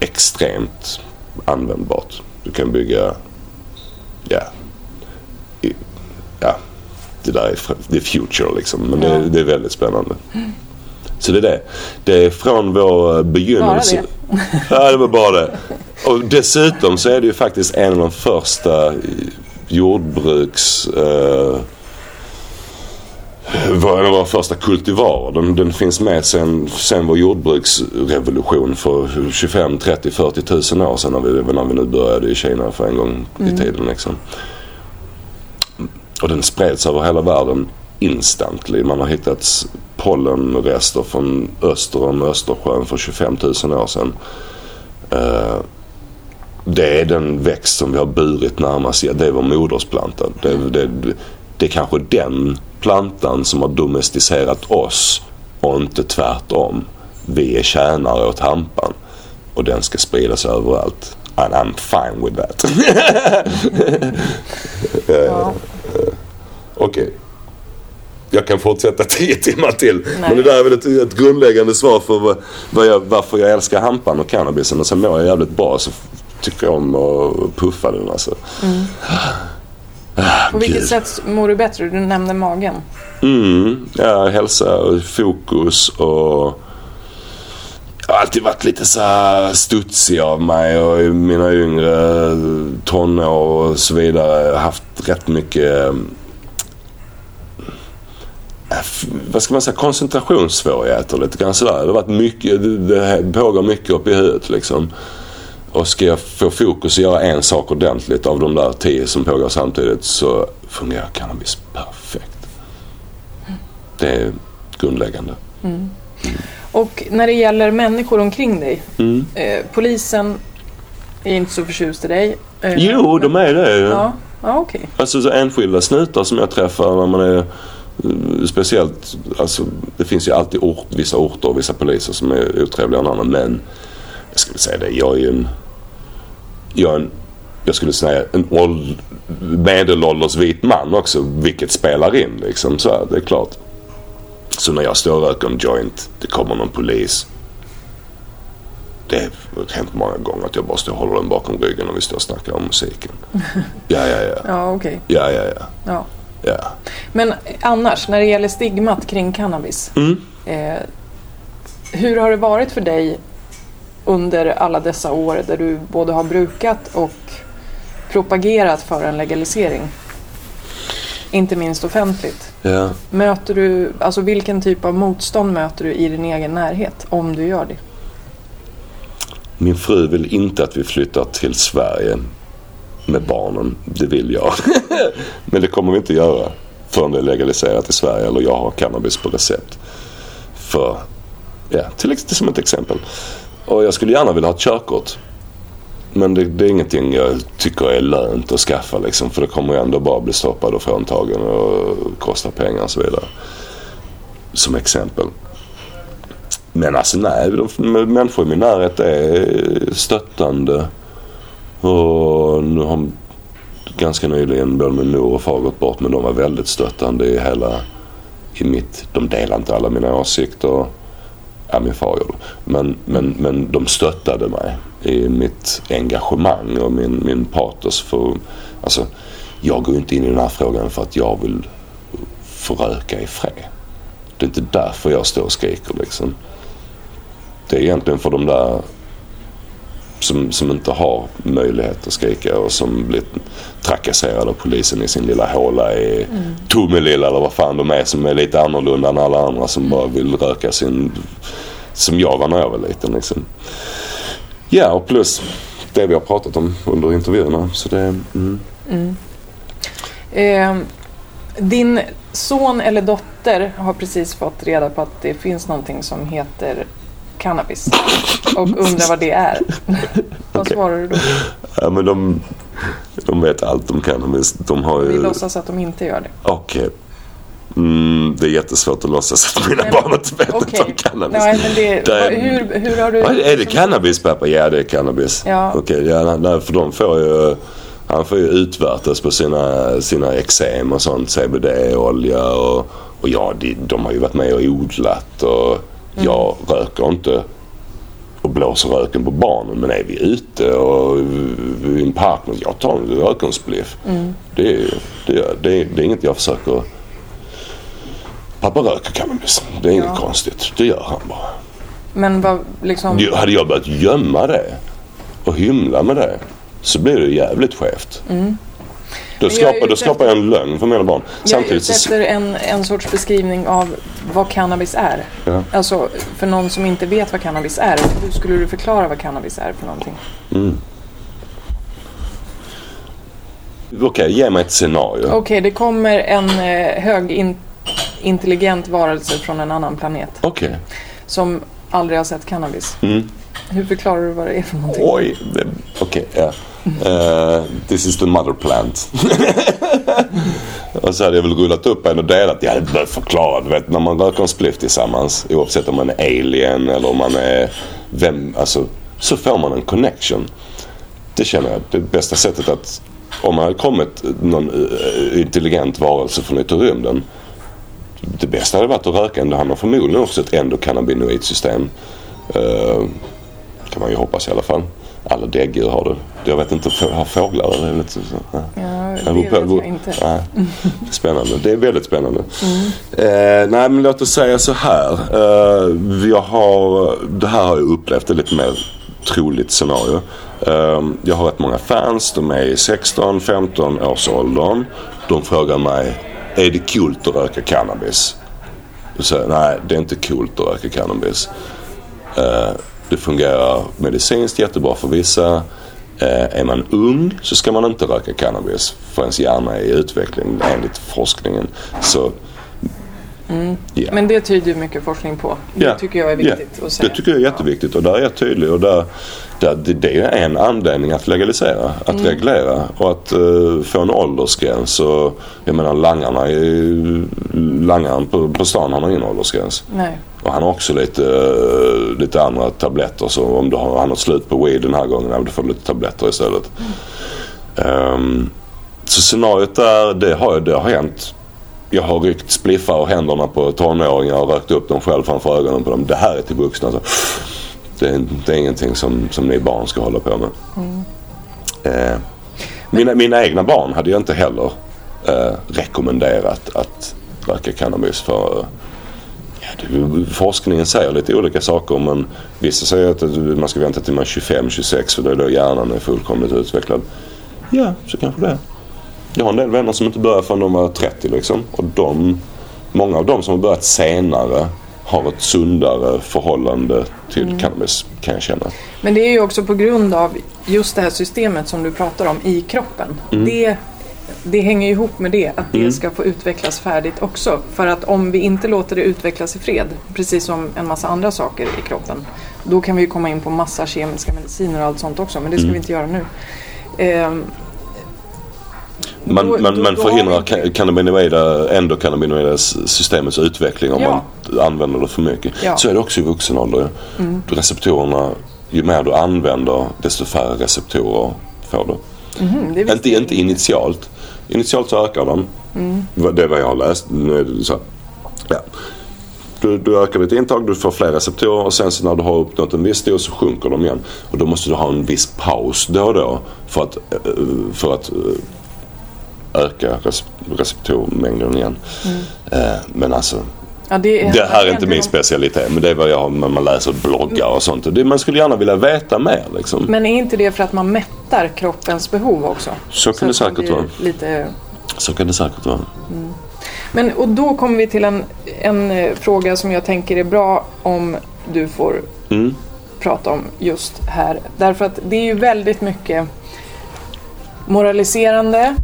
extremt användbart. Du kan bygga, ja, ja det där är the future liksom. Men det, det är väldigt spännande. Så det är det. Det är från vår begynnelse. Bara det? ja, det var bara det. Och dessutom så är det ju faktiskt en av de första jordbruks... Eh, var en av våra första kultivarer. Den, den finns med sen, sen vår jordbruksrevolution för 25, 30, 40 tusen år sedan när vi, när vi nu började i Kina för en gång i tiden. Liksom. Och den spreds över hela världen instantly. Man har hittat pollenrester från öster om Östersjön för 25 000 år sedan. Uh, det är den växt som vi har burit närmast. Det är vår modersplanta. Det, det, det är kanske den plantan som har domesticerat oss och inte tvärtom. Vi är tjänare åt hampan och den ska spridas överallt. And I'm fine with that. Ja. Okej. Okay. Jag kan fortsätta tio timmar till. Nej. Men det där är väl ett, ett grundläggande svar för vad, vad jag, varför jag älskar hampan och cannabisen. Och sen mår jag jävligt bra så tycker jag om att puffa den alltså. Ah, På vilket Gud. sätt mår du bättre? Du nämnde magen. Mm, ja, hälsa och fokus och jag har alltid varit lite så studsig av mig och i mina yngre tonår och så vidare haft rätt mycket vad ska man säga, koncentrationssvårigheter lite grann sådär. Det har varit mycket, det, pågår mycket upp i huvudet liksom. Och ska jag få fokus och göra en sak ordentligt av de där tio som pågår samtidigt så fungerar cannabis perfekt. Det är grundläggande. Och när det gäller människor omkring dig. Mm. Eh, polisen är inte så förtjust i dig. Eh, Jo, de är det. Ja, ja okej. Alltså så enskilda snutar som jag träffar när man är speciellt, alltså det finns ju alltid ort, vissa orter och vissa poliser som är otrevliga än andra men jag skulle säga det, jag är ju en, jag är en, jag skulle säga en åld, medelålders vit man också vilket spelar in liksom så här, det är klart. Så när jag står och röker en joint, det kommer någon polis. Det har hänt många gånger att jag bara står och håller den bakom ryggen och vi står och snackar om musiken. Ja, ja, ja. Ja, okej. Ja, ja, ja. Ja. Ja. Men annars, när det gäller stigmat kring cannabis. Mm. Eh, hur har det varit för dig under alla dessa år där du både har brukat och propagerat för en legalisering? Inte minst offentligt. ja. Möter du, alltså vilken typ av motstånd möter du i din egen närhet om du gör det? Min fru vill inte att vi flyttar till Sverige med barnen. Det vill jag. Men det kommer vi inte göra förrän det är legaliserat i Sverige eller jag har cannabis på recept. För, ja, till som ett exempel. Och jag skulle gärna vilja ha ett körkort. Men det, det är ingenting jag tycker är lönt att skaffa liksom. För det kommer ju ändå bara bli stoppad och fråntagen och kosta pengar och så vidare. Som exempel. Men alltså nej, de, människor i min närhet är stöttande. Och nu har ganska nyligen både min mor och far gått bort men de var väldigt stöttande i hela, i mitt, de delar inte alla mina åsikter. Ja, min far gjorde men, men, men de stöttade mig i mitt engagemang och min, min patos för, alltså jag går ju inte in i den här frågan för att jag vill få röka i fred. Det är inte därför jag står och skriker liksom. Det är egentligen för de där som, som inte har möjlighet att skrika och som blir trakasserade av polisen i sin lilla håla i mm. Tomelilla eller vad fan de är som är lite annorlunda än alla andra som bara vill röka sin... Som jag var när jag var liten liksom. Ja och plus det vi har pratat om under intervjuerna. Så det, mm. Mm. Eh, din son eller dotter har precis fått reda på att det finns någonting som heter cannabis och undrar vad det är. vad okay. svarar du då? Ja, men de, de vet allt om cannabis. De har ju... Vi låtsas att de inte gör det. Okej. Okay. Mm, det är jättesvårt att låtsas att mina Nej, barn inte vet okay. om cannabis. Nej, men det, det, hur, hur har du... Är det cannabis pappa? Ja det är cannabis. Ja. Okej, okay, ja, för de får ju... Han får ju utvärtas på sina, sina eksem och sånt. CBD-olja och, och ja, de, de har ju varit med och odlat och. Jag röker inte och blåser röken på barnen. Men är vi ute och i en park, jag tar en rökenspliff. Mm. Det, det, det, det är inget jag försöker Pappa röker cannabis. Det är inget ja. konstigt. Det gör han bara. Men vad liksom... Hade jag börjat gömma det och hymla med det så blir det jävligt skevt. Mm. Då skapar, då skapar jag en lögn för mina barn. Jag är ute efter en, en sorts beskrivning av vad cannabis är. Ja. Alltså för någon som inte vet vad cannabis är. Hur skulle du förklara vad cannabis är för någonting? Mm. Okej, okay, ge mig ett scenario. Okej, okay, det kommer en eh, hög in intelligent varelse från en annan planet. Okej. Okay. Som aldrig har sett cannabis. Mm. Hur förklarar du vad det är för någonting? Oj, okej. Okay, yeah. Uh, this is the mother plant. och så hade jag väl rullat upp en och delat. Jag hade behövt förklara. Du vet när man röker en spliff tillsammans. Oavsett om man är alien eller om man är vem. Alltså så får man en connection. Det känner jag. Det bästa sättet att om man hade kommit någon eh, intelligent varelse från yttre rymden det bästa hade varit att röka en. Då hade man förmodligen också ett endokannabinoidsystem. Uh, eh, kan man ju hoppas i alla fall. Alla däggdjur har det. Jag vet inte, har fåglar det? Lite så, ja, det vet jag inte. Nej. Spännande. Det är väldigt spännande. Mm. Eh, nej men låt oss säga så här. Eh, jag har, det här har jag upplevt, ett lite mer troligt scenario. Eh, jag har rätt många fans. De är i 16-15 års åldern. De frågar mig är det coolt att röka cannabis? Du säger nej, det är inte coolt att röka cannabis. Uh, det fungerar medicinskt jättebra för vissa. Uh, är man ung så ska man inte röka cannabis för ens hjärna är i utveckling enligt forskningen. Så, mm. yeah. Men det tyder mycket forskning på. Det yeah. tycker jag är viktigt yeah. att säga. Det tycker jag är jätteviktigt och där är jag tydlig. Och där, där, det är en anledning att legalisera, att mm. reglera och att uh, få en åldersgräns. Och, jag menar langarna, langaren på, på stan har ingen åldersgräns. Nej. Och han har också lite, eh, lite andra tabletter. Så om du har, han har slut på weed den här gången, du får lite tabletter istället. Mm. Um, så scenariot där, det har, det har hänt. Jag har ryckt spliffar och händerna på tonåringar och rökt upp dem själv framför ögonen på dem. Det här är till vuxna. Så Det är, det är ingenting som, som ni barn ska hålla på med. Mm. Eh, mina, mina egna barn hade jag inte heller eh, rekommenderat att röka cannabis för. Forskningen säger lite olika saker men vissa säger att man ska vänta till man är 25-26 för det är då hjärnan är fullkomligt utvecklad. Ja, så kanske det är. Jag har en del vänner som inte började förrän de var 30 liksom. Och de, många av dem som har börjat senare har ett sundare förhållande till mm. cannabis kan jag känna. Men det är ju också på grund av just det här systemet som du pratar om i kroppen. Mm. Det, det hänger ihop med det, att det mm. ska få utvecklas färdigt också. För att om vi inte låter det utvecklas i fred, precis som en massa andra saker i kroppen, då kan vi ju komma in på massa kemiska mediciner och allt sånt också, men det ska mm. vi inte göra nu. Ehm, man, då, man, då, man förhindrar cannabinoida, endokannabinoida systemets utveckling om ja. man använder det för mycket. Ja. Så är det också i vuxen ålder. Mm. Receptorerna, ju mer du använder desto färre receptorer får du. Mm, inte, inte initialt. Initialt så ökar de. Mm. Det är vad jag har läst. Nu är det så. Ja. Du, du ökar ditt intag, du får fler receptorer och sen så när du har uppnått en viss dos så sjunker de igen. Och då måste du ha en viss paus då och då för att, eh, för att eh, öka receptormängden igen. Mm. Eh, men alltså Ja, det, är, Det här är inte min specialitet men det är vad jag har när man läser bloggar och sånt. Man skulle gärna vilja veta mer liksom. Men är inte det för att man mättar kroppens behov också? Så kan det att man säkert vara. Lite... Så kan det säkert vara. Men, och då kommer vi till en, en eh, fråga som jag tänker är bra om du får Mm. prata om just här. Därför att det är ju väldigt mycket moraliserande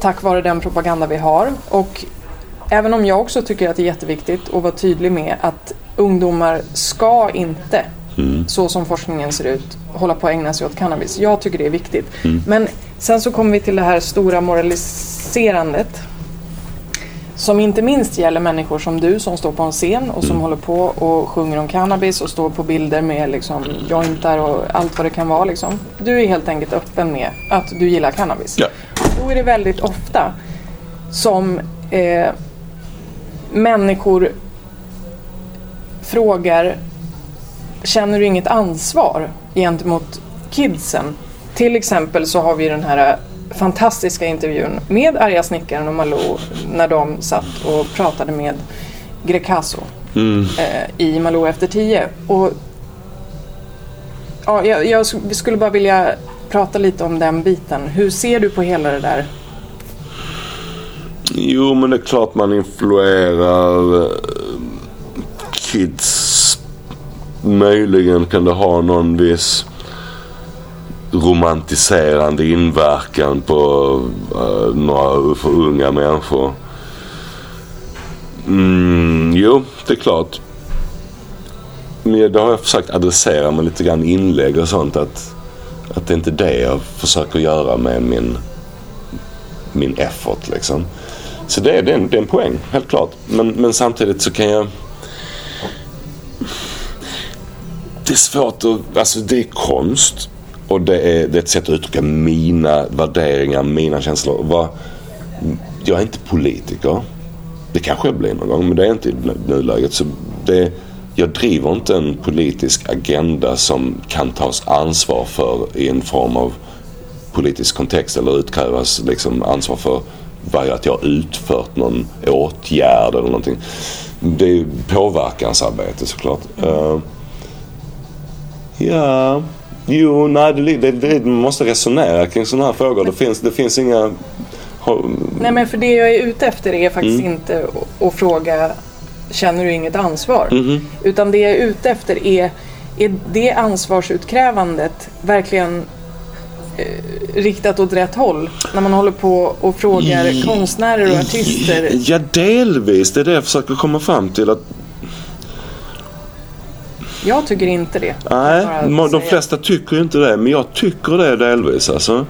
tack vare den propaganda vi har. Och även om jag också tycker att det är jätteviktigt att vara tydlig med att ungdomar ska inte, så som forskningen ser ut, hålla på att ägna sig åt cannabis. Jag tycker det är viktigt. Men sen så kommer vi till det här stora moraliserandet. Som inte minst gäller människor som du som står på en scen och som håller på och sjunger om cannabis och står på bilder med liksom jointar och allt vad det kan vara. Liksom. Du är helt enkelt öppen med att du gillar cannabis. Ja. Då är det väldigt ofta som eh, människor frågar Känner du inget ansvar gentemot kidsen? Till exempel så har vi den här fantastiska intervjun med Arga snickaren och Malou när de satt och pratade med Grecaso eh, i Malou efter tio. Och, ja, jag, jag sk- skulle bara vilja prata lite om den biten. Hur ser du på hela det där? Jo men det är klart man influerar eh, kids. Möjligen kan det ha någon viss romantiserande inverkan på uh, några för unga människor. Mm, jo, det är klart. Men det har jag försökt adressera med lite grann inlägg och sånt att, att det är inte det jag försöker göra med min, min effort liksom. Så det är, det, är en, det är en poäng, helt klart. Men, men samtidigt så kan jag... Det är svårt att... Alltså det är konst. Och det är, det är ett sätt att uttrycka mina värderingar, mina känslor. Vad, jag är inte politiker. Det kanske jag blir någon gång, men det är inte i nuläget. Så det, jag driver inte en politisk agenda som kan tas ansvar för i en form av politisk kontext eller utkrävas liksom ansvar för att jag har utfört någon åtgärd eller någonting. Det är påverkansarbete såklart. Uh, ja, jo, nej, det, det, man måste resonera kring sådana här frågor. Det finns, det finns inga... Nej men för det jag är ute efter är faktiskt Mm. inte att- fråga Känner du inget ansvar? Mhm. Utan det jag är ute efter är Är det ansvarsutkrävandet verkligen eh, riktat åt rätt håll? När man håller på och frågar konstnärer och artister. Ja, delvis. Det är det jag försöker komma fram till. Att, Jag tycker inte det. nej, de säga. flesta tycker inte det. Men jag tycker det delvis. Alltså.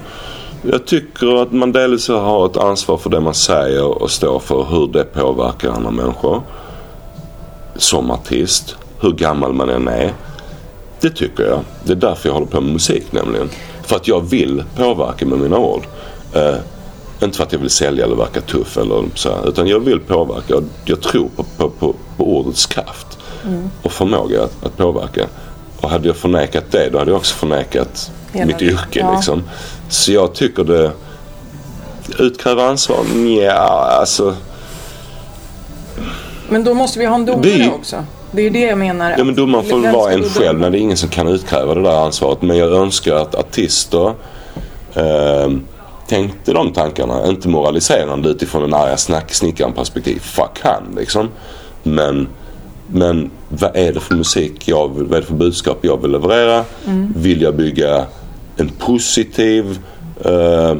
Jag tycker att man delvis har ett ansvar för det man säger och står för hur det påverkar andra människor. Som artist. Hur gammal man än är. Det tycker jag. Det är därför jag håller på med musik nämligen. För att jag vill påverka med mina ord. Eh, inte för att jag vill sälja eller verka tuff eller så här, Utan jag vill påverka. Jag, jag tror på, på, på, på ordets kraft. Och förmåga att, att påverka. Och hade jag förnekat det då hade jag också förnekat Hela mitt det. yrke Ja. liksom. Så jag tycker det... Utkräva ansvar? Ja, alltså. Men då måste vi ha en domare Vi- också. Det är ju det jag menar. Ja men domaren får väl vara en själv när det är ingen som kan utkräva det där ansvaret. Men jag önskar att artister eh, tänkte de tankarna. Inte moraliserande utifrån en arga snack, snickaren perspektiv. Fuck han liksom. Men, men vad är det för musik jag vill, vad är det för budskap jag vill leverera? Vill jag bygga en positiv eh,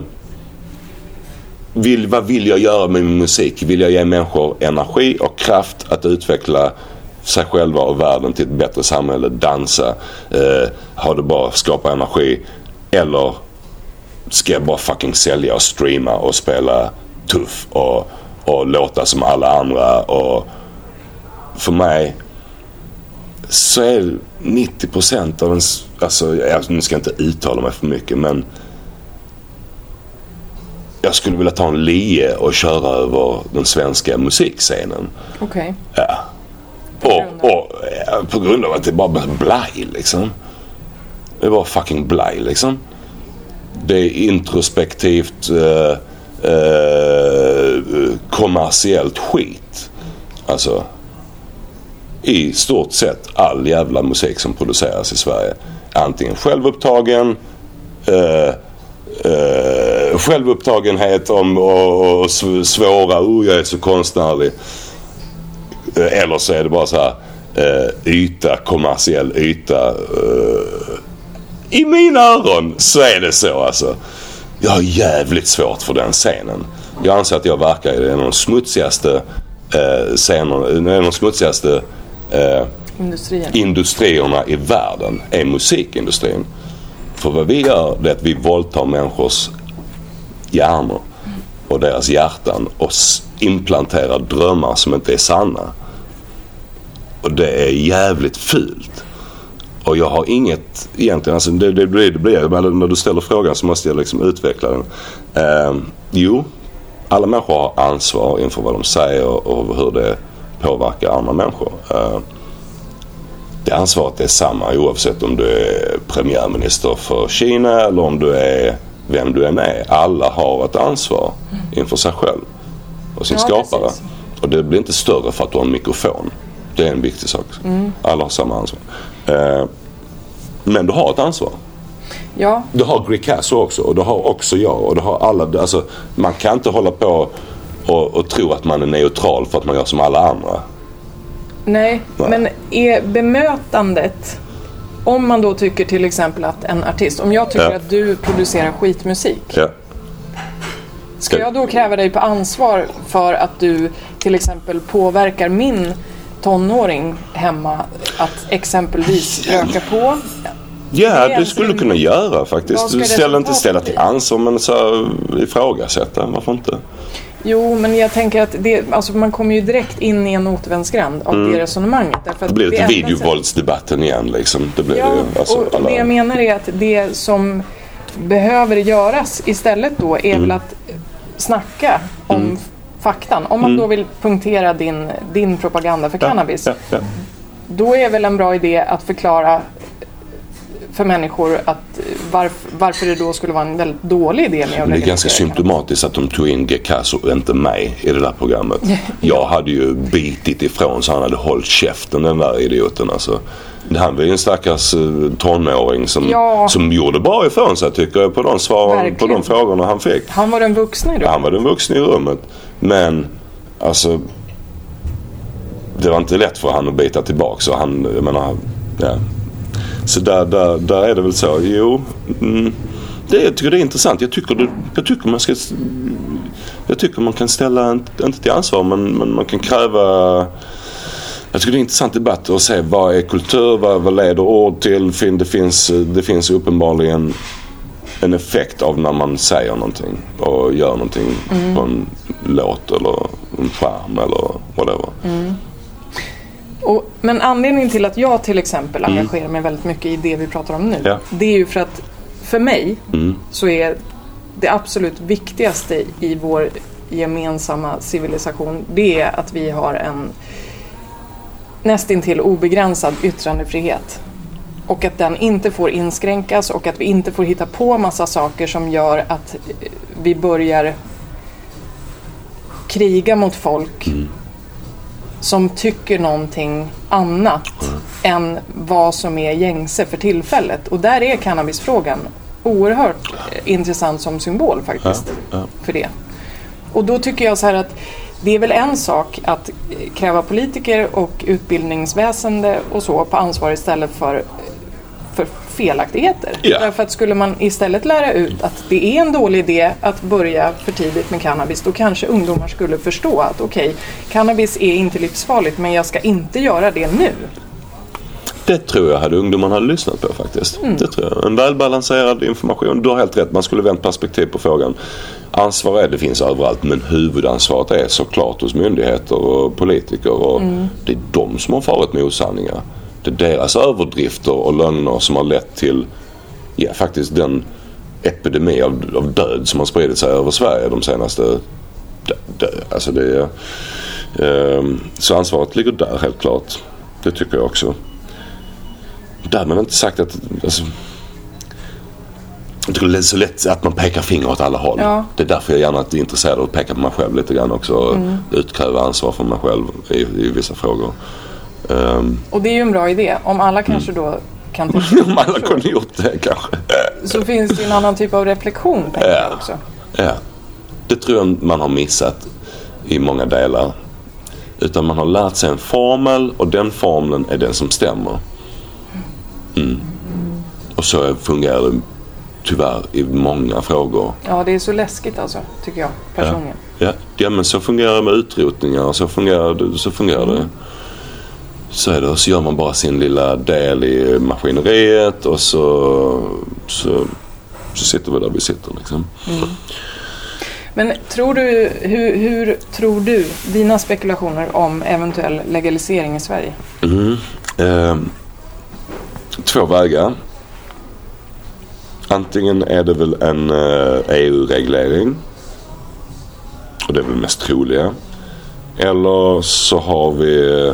vill, vad vill jag göra med min musik? Vill jag ge människor energi och kraft att utveckla sig själva och världen till ett bättre samhälle, dansa, eh, ha det bra, skapa energi? Eller ska jag bara fucking sälja och streama och spela tuff och, och låta som alla andra? Och för mig så är 90% av en, s- alltså jag, nu ska jag inte uttala mig för mycket men jag skulle vilja ta en lie och köra över den svenska musikscenen. Okej. Ja. grund Och, och ja, på grund av att det bara blaj liksom. Det är bara fucking blaj liksom. Det är introspektivt eh, eh, kommersiellt skit. Alltså i stort sett all jävla musik som produceras i Sverige. Antingen självupptagen, eh, eh, självupptagenhet om, och, och svåra, oh jag är så konstnärlig. Eh, eller så är det bara så här eh, yta, kommersiell yta. Eh, I mina öron så är det så alltså. Jag har jävligt svårt för den scenen. Jag anser att jag verkar i en av de smutsigaste eh, scenerna, en av de smutsigaste eh, industrierna i världen är musikindustrin. För vad vi gör det är att vi våldtar människors hjärnor och deras hjärtan och implanterar drömmar som inte är sanna. Och det är jävligt fult. Och jag har inget egentligen, alltså det, det, blir, det blir, men när du ställer frågan så måste jag liksom utveckla den. Eh, jo, alla människor har ansvar inför vad de säger och hur det påverkar andra människor. Eh, det ansvaret är samma oavsett om du är premiärminister för Kina eller om du är vem du än är. Alla har ett ansvar inför sig själv och sin ja, skapare. Precis. Och det blir inte större för att du har en mikrofon. Det är en viktig sak. Mm. Alla har samma ansvar. Eh, men du har ett ansvar. Ja. Det har Gricasso också och det har också jag och det har alla. Alltså, man kan inte hålla på och, och tro att man är neutral för att man gör som alla andra. Nej, Nej, men är bemötandet om man då tycker till exempel att en artist, om jag tycker ja. att du producerar skitmusik. Ja. Ska jag då kräva dig på ansvar för att du till exempel påverkar min tonåring hemma att exempelvis röka på? Ja, det, det skulle du kunna göra faktiskt. Du ställer inte ställa till ansvar men så ifrågasätta. Varför inte? Jo, men jag tänker att det, alltså man kommer ju direkt in i en återvändsgränd av mm. det resonemanget. Därför det blir lite videovåldsdebatten igen liksom. Det blir ja, det, alltså, och alla... det jag menar är att det som behöver göras istället då är mm. väl att snacka om mm. faktan. Om man mm. då vill punktera din, din propaganda för ja, cannabis. Ja, ja. Då är väl en bra idé att förklara för människor att varf, varför det då skulle vara en väldigt dålig idé med att Det är ganska symptomatiskt att de tog in Gekas och inte mig i det där programmet. Jag hade ju bitit ifrån så han hade hållit käften den där idioten alltså. Han var ju en stackars eh, tonåring som, ja. som gjorde bra ifrån sig tycker jag på de, svaren, på de frågorna han fick. Han var den vuxna i rummet. Han var den vuxna i rummet. Men alltså det var inte lätt för han att bita tillbaka. Så han, jag menar, ja, så där, där, där är det väl så. Jo, mm, det, jag tycker det är intressant. Jag tycker, det, jag tycker man ska jag tycker man kan ställa, inte till ansvar, men, men man kan kräva jag tycker det är en intressant debatt att se vad är kultur, vad, vad leder ord till? Det finns, det finns uppenbarligen en effekt av när man säger någonting och gör någonting mm. på en låt eller en skärm eller whatever. Mm. Och, men anledningen till att jag till exempel mm. engagerar mig väldigt mycket i det vi pratar om nu. Ja. Det är ju för att för mig mm. så är det absolut viktigaste i vår gemensamma civilisation det är att vi har en nästintill obegränsad yttrandefrihet. Och att den inte får inskränkas och att vi inte får hitta på massa saker som gör att vi börjar kriga mot folk mm som tycker någonting annat mm. än vad som är gängse för tillfället. Och där är cannabisfrågan oerhört intressant som symbol faktiskt ja. för det. Och då tycker jag så här att det är väl en sak att kräva politiker och utbildningsväsende och så på ansvar istället för felaktigheter. Yeah. Därför att skulle man istället lära ut att det är en dålig idé att börja för tidigt med cannabis då kanske ungdomar skulle förstå att okej, okay, cannabis är inte livsfarligt men jag ska inte göra det nu. Det tror jag hade ungdomarna hade lyssnat på faktiskt. Mm. Det tror jag. En välbalanserad information. Du har helt rätt, man skulle vänt perspektiv på frågan. Ansvar är det finns överallt men huvudansvaret är såklart hos myndigheter och politiker och mm. det är de som har farit med osanningar det är deras överdrifter och lögner som har lett till ja, faktiskt den epidemi av, av död som har spridit sig över Sverige de senaste... Dö, dö, alltså det är, eh, så ansvaret ligger där helt klart. Det tycker jag också. Därmed inte sagt att... Alltså, Jag tycker det är så lätt att man pekar finger åt alla håll. Ja. Det är därför jag gärna är intresserad av att peka på mig själv lite grann också. Och Mm. utkräva ansvar för mig själv i, i vissa frågor. Ehm, Och det är ju en bra idé. Om alla kanske då kan tänka om alla kunde gjort det kanske. så finns det en annan typ av reflektion tänker jag Ja. också. Ja. Det tror jag man har missat i många delar. Utan man har lärt sig en formel och den formeln är den som stämmer. Mm. Och så fungerar det tyvärr i många frågor. Ja, det är så läskigt alltså, tycker jag personligen. Ja, ja men så fungerar det med utrotningar. Så fungerar det. Så, fungerar det. Så är det. Och så gör man bara sin lilla del i maskineriet och så, så, så sitter vi där vi sitter. Liksom. Men tror du, hur, hur tror du, dina spekulationer om eventuell legalisering i Sverige? Mm. Eh, två vägar. Antingen är det väl en eh, EU-reglering. Och det är väl mest troliga. Eller så har vi...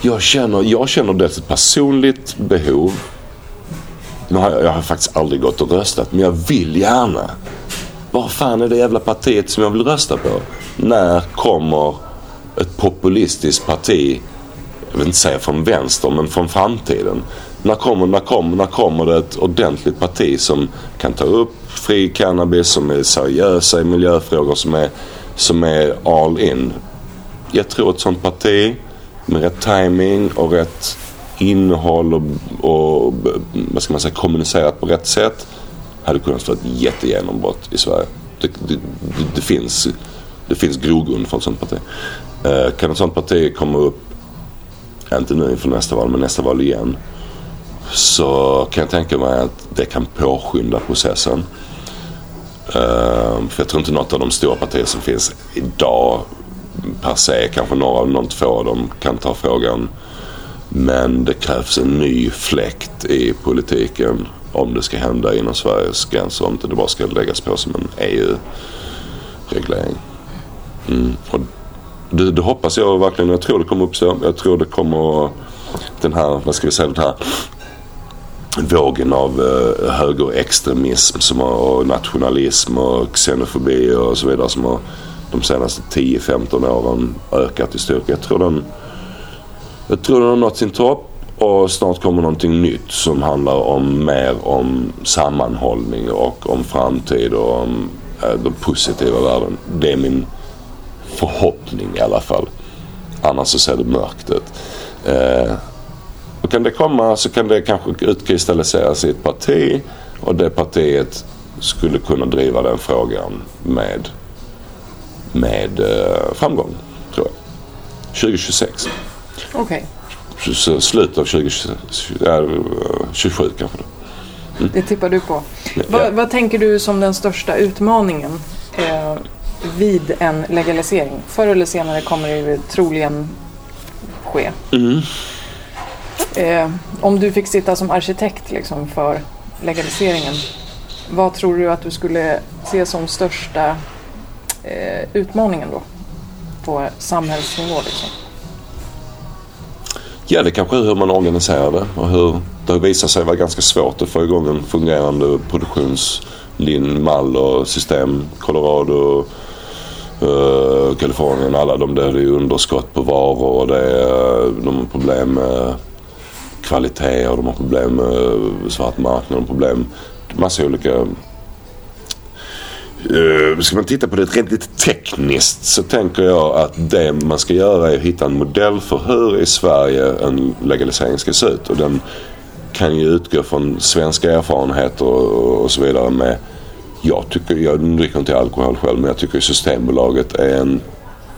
Jag känner, jag känner dels ett personligt behov. Nu har jag, jag har faktiskt aldrig gått och röstat men jag vill gärna. Vad fan är det jävla partiet som jag vill rösta på? När kommer ett populistiskt parti, jag vill inte säga från vänster, men från framtiden. När kommer, när, kommer, när kommer det ett ordentligt parti som kan ta upp fri cannabis, som är seriösa i miljöfrågor, som är, som är all in? Jag tror ett sånt parti med rätt timing och rätt innehåll och, och vad ska man säga, kommunicerat på rätt sätt hade kunnat få ett jättegenombrott i Sverige. Det, det, det, det finns det finns grogrund för ett sånt parti. Eh, kan ett sånt parti komma upp, inte nu inför nästa val, men nästa val igen. Så kan jag tänka mig att det kan påskynda processen. Eh, för jag tror inte något av de stora partier som finns idag per se, kanske några, någon två av dem kan ta frågan. Men det krävs en ny fläkt i politiken om det ska hända inom Sveriges gränser. Om inte det bara ska läggas på som en EU-reglering. Mm. Och det, det hoppas jag verkligen. Jag tror det kommer uppstå. Jag tror det kommer den här, vad ska vi säga, den här vågen av eh, högerextremism som har, och nationalism och xenofobi och så vidare som har de senaste 10-15 åren ökat i styrka. Jag tror den, jag tror den har nått sin topp och snart kommer någonting nytt som handlar om mer om sammanhållning och om framtid och om eh, de positiva värden. Det är min förhoppning i alla fall. Annars så ser det mörkt ut. Eh, och kan det komma så kan det kanske utkristalliseras i ett parti och det partiet skulle kunna driva den frågan med, med eh, framgång, tror jag. 2026. Okej, Så- så Slutet av 2027 ja, 27 kanske. Då. det tippar du på. Ja. Vad, vad tänker du som den största utmaningen eh, vid en legalisering? Förr eller senare kommer det ju troligen ske. Mm. Eh, om du fick sitta som arkitekt liksom, för legaliseringen, vad tror du att du skulle se som största eh, utmaningen då? På samhällsnivå liksom? Ja, det kanske är hur man organiserar det och hur det har visat sig vara ganska svårt att få igång en fungerande produktionsmall och system. Colorado, eh, Kalifornien, alla de där det är underskott på varor och det är, eh, de har problem med kvalitet och de har problem med svart marknad. och problem massa olika Uh, ska man titta på det rent lite tekniskt så tänker jag att det man ska göra är att hitta en modell för hur i Sverige en legalisering ska se ut. Och den kan ju utgå från svenska erfarenheter och, och så vidare med jag tycker, jag dricker inte alkohol själv men jag tycker Systembolaget är en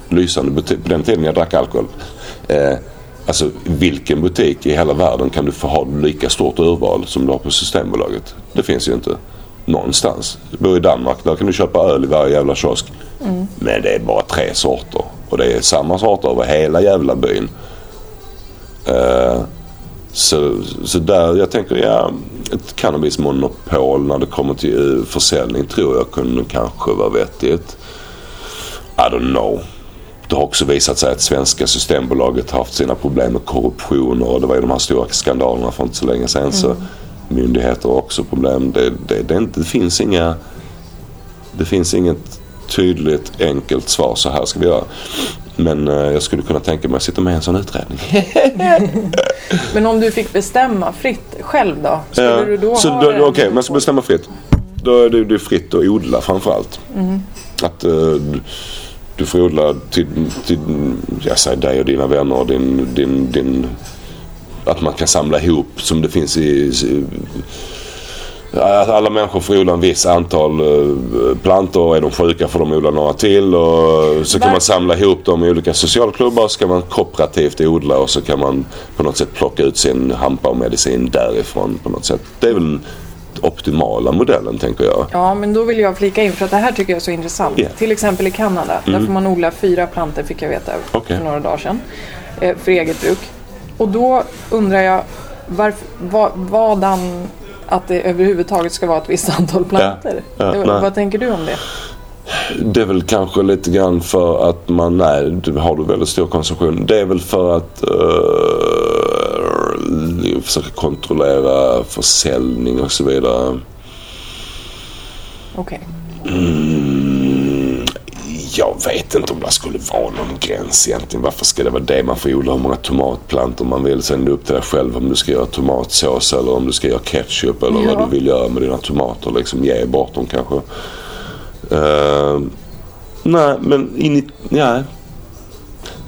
lysande butik. På den tiden jag drack alkohol. Eh, alltså vilken butik i hela världen kan du få ha lika stort urval som du har på Systembolaget? Det finns ju inte någonstans. Du bor i Danmark, där kan du köpa öl i varje jävla kiosk. Men det är bara tre sorter. Och det är samma sorter över hela jävla byn. Eh, så, så där, jag tänker ja, ett cannabismonopol när det kommer till eh, försäljning tror jag kunde kanske vara vettigt. I don't know. Det har också visat sig att svenska Systembolaget har haft sina problem med korruption och det var ju de här stora skandalerna för inte så länge sedan. Så myndigheter har också problem. Det, det, det, det, finns inga... Det finns inget tydligt enkelt svar. Så här ska vi göra. Men eh, jag skulle kunna tänka mig att sitta med i en sån utredning. Men om du fick bestämma fritt själv då? Skulle Ja, du då så ha Okej, okay, man ska bestämma fritt. Då är det, det är fritt att odla framförallt. Mm. Att du- du får odla till, till jag säger dig och dina vänner och din, din, din... Att man kan samla ihop som det finns i... i att alla människor får odla en viss antal eh, plantor. Är de sjuka får de odla några till. Och så kan man samla ihop dem i olika socialklubbar. Så kan man kooperativt odla och så kan man på något sätt plocka ut sin hampa och medicin därifrån på något sätt. Det är väl den optimala modellen tänker jag. Ja, men då vill jag flika in för att det här tycker jag är så intressant. Mm. Till exempel i Kanada, där får man odla fyra plantor fick jag veta Okej. för några dagar sedan. Eh, för eget bruk. Och då undrar jag varför, vad, vadan att det överhuvudtaget ska vara ett visst antal plantor. Ja, Eh, nej. vad tänker du om det? Det är väl kanske lite grann för att man, nej, du har du väldigt stor konsumtion. Det är väl för att uh, försöka kontrollera försäljning och så vidare. Okej. Mm, jag vet inte om det skulle vara någon gräns egentligen. Varför ska det vara det? Man får odla hur många tomatplantor man vill. Sen är det upp till dig själv om du ska göra tomatsås eller om du ska göra ketchup eller Ja. vad du vill göra med dina tomater. Liksom ge bort dem kanske. Eh, nej, men in i, ja.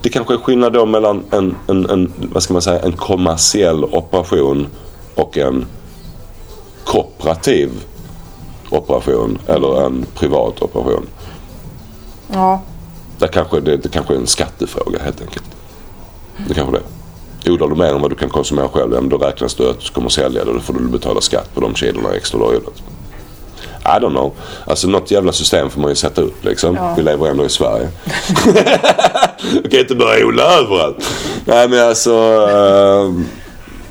Det kanske är skillnad då mellan en, en, en, vad ska man säga, en kommersiell operation och en kooperativ operation eller en privat operation. Ja, Där kanske det, det kanske är en skattefråga helt enkelt. Det kanske det. Odlar du mer än vad du kan konsumera själv, ja, men då räknas det att du kommer sälja det och då får du betala skatt på de kilorna extra du har odlat. I don't know. Alltså något jävla system får man ju sätta upp liksom. Ja. Vi lever ändå i Sverige. du kan inte börja odla överallt. Nej men alltså. eh,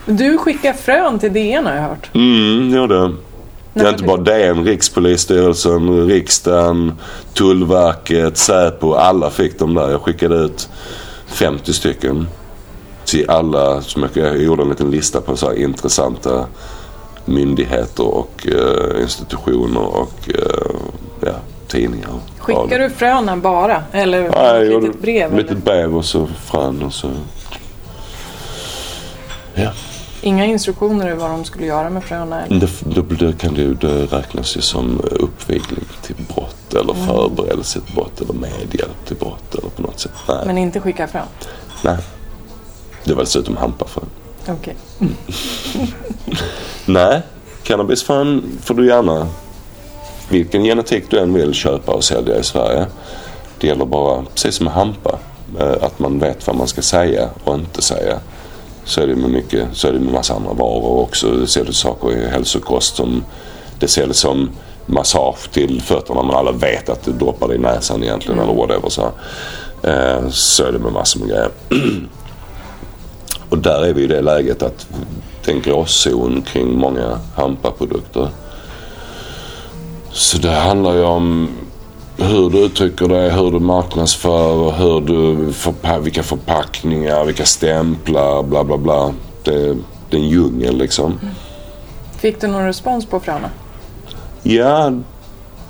du skickar frön till DN har jag hört. Mm, ja det. Det är inte bara DN, Rikspolisstyrelsen, riksdagen, Tullverket, Säpo. Alla fick de där. Jag skickade ut 50 stycken till alla. Som jag, jag gjorde en liten lista på så här intressanta myndigheter och eh, institutioner och eh, ja, tidningar. Skickar du fröna bara? Eller jag ett litet brev? ett litet brev och så frön och så. Ja. Inga instruktioner över vad de skulle göra med fröna? Eller? Det, kan det, det räknas ju som uppvigling till brott eller Mm. förberedelse till brott eller medhjälp till brott eller på något sätt. Nej. Men inte skicka frön? Nej. Det var dessutom hampafrön. Okej. Nej, cannabisfrön får du gärna vilken genetik du än vill köpa och sälja i Sverige. Det gäller bara, precis som med hampa, eh, att man vet vad man ska säga och inte säga. Så är det med mycket, så är det med massa andra varor också. Det säljs saker i hälsokost som det säljs som massage till fötterna men alla vet att det droppar i näsan egentligen eller whatever. Så, eh, så är det med massor med grejer. Och där är vi i det läget att det är en gråzon kring många hampaprodukter. Så det handlar ju om hur du uttrycker dig, hur du marknadsför hur du förpa- vilka förpackningar, vilka stämplar, bla bla bla. Det, det är en djungel liksom. Fick du någon respons på fröna? Ja,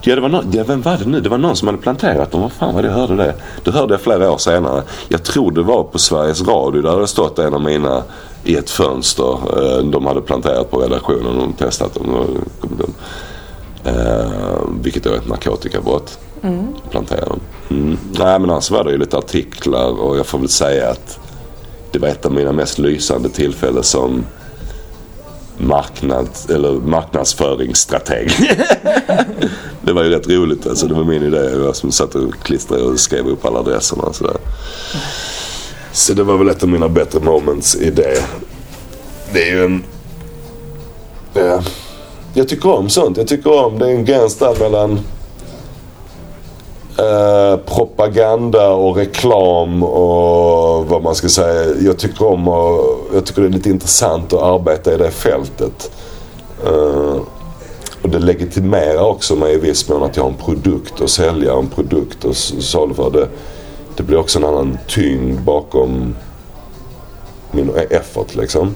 ja, det var någon, ja, vem var det nu? Det var någon som hade planterat dem. Vad fan var det jag hörde det? Det hörde jag flera år senare. Jag tror det var på Sveriges Radio. Där hade stått en av mina i ett fönster. Eh, De hade planterat på redaktionen och testat dem. De- Eh, vilket är ett narkotikabrott. Plantera dem. Mm. Nej men annars var det ju lite artiklar och jag får väl säga att det var ett av mina mest lysande tillfällen som marknad, eller marknadsföringsstrateg. det var ju rätt roligt alltså. Det var min idé. Jag som satt och klistrade och skrev upp alla adresserna och sådär. Så det var väl ett av mina bättre moments i det. Det är ju en... Ja. Jag tycker om sånt. Jag tycker om det är en gräns där mellan eh, propaganda och reklam och vad man ska säga. Jag tycker om och jag tycker det är lite intressant att arbeta i det fältet. Eh, och det legitimerar också mig i viss mån att jag har en produkt att sälja, en produkt att saluföra. Det, det blir också en annan tyngd bakom min e-, effort liksom.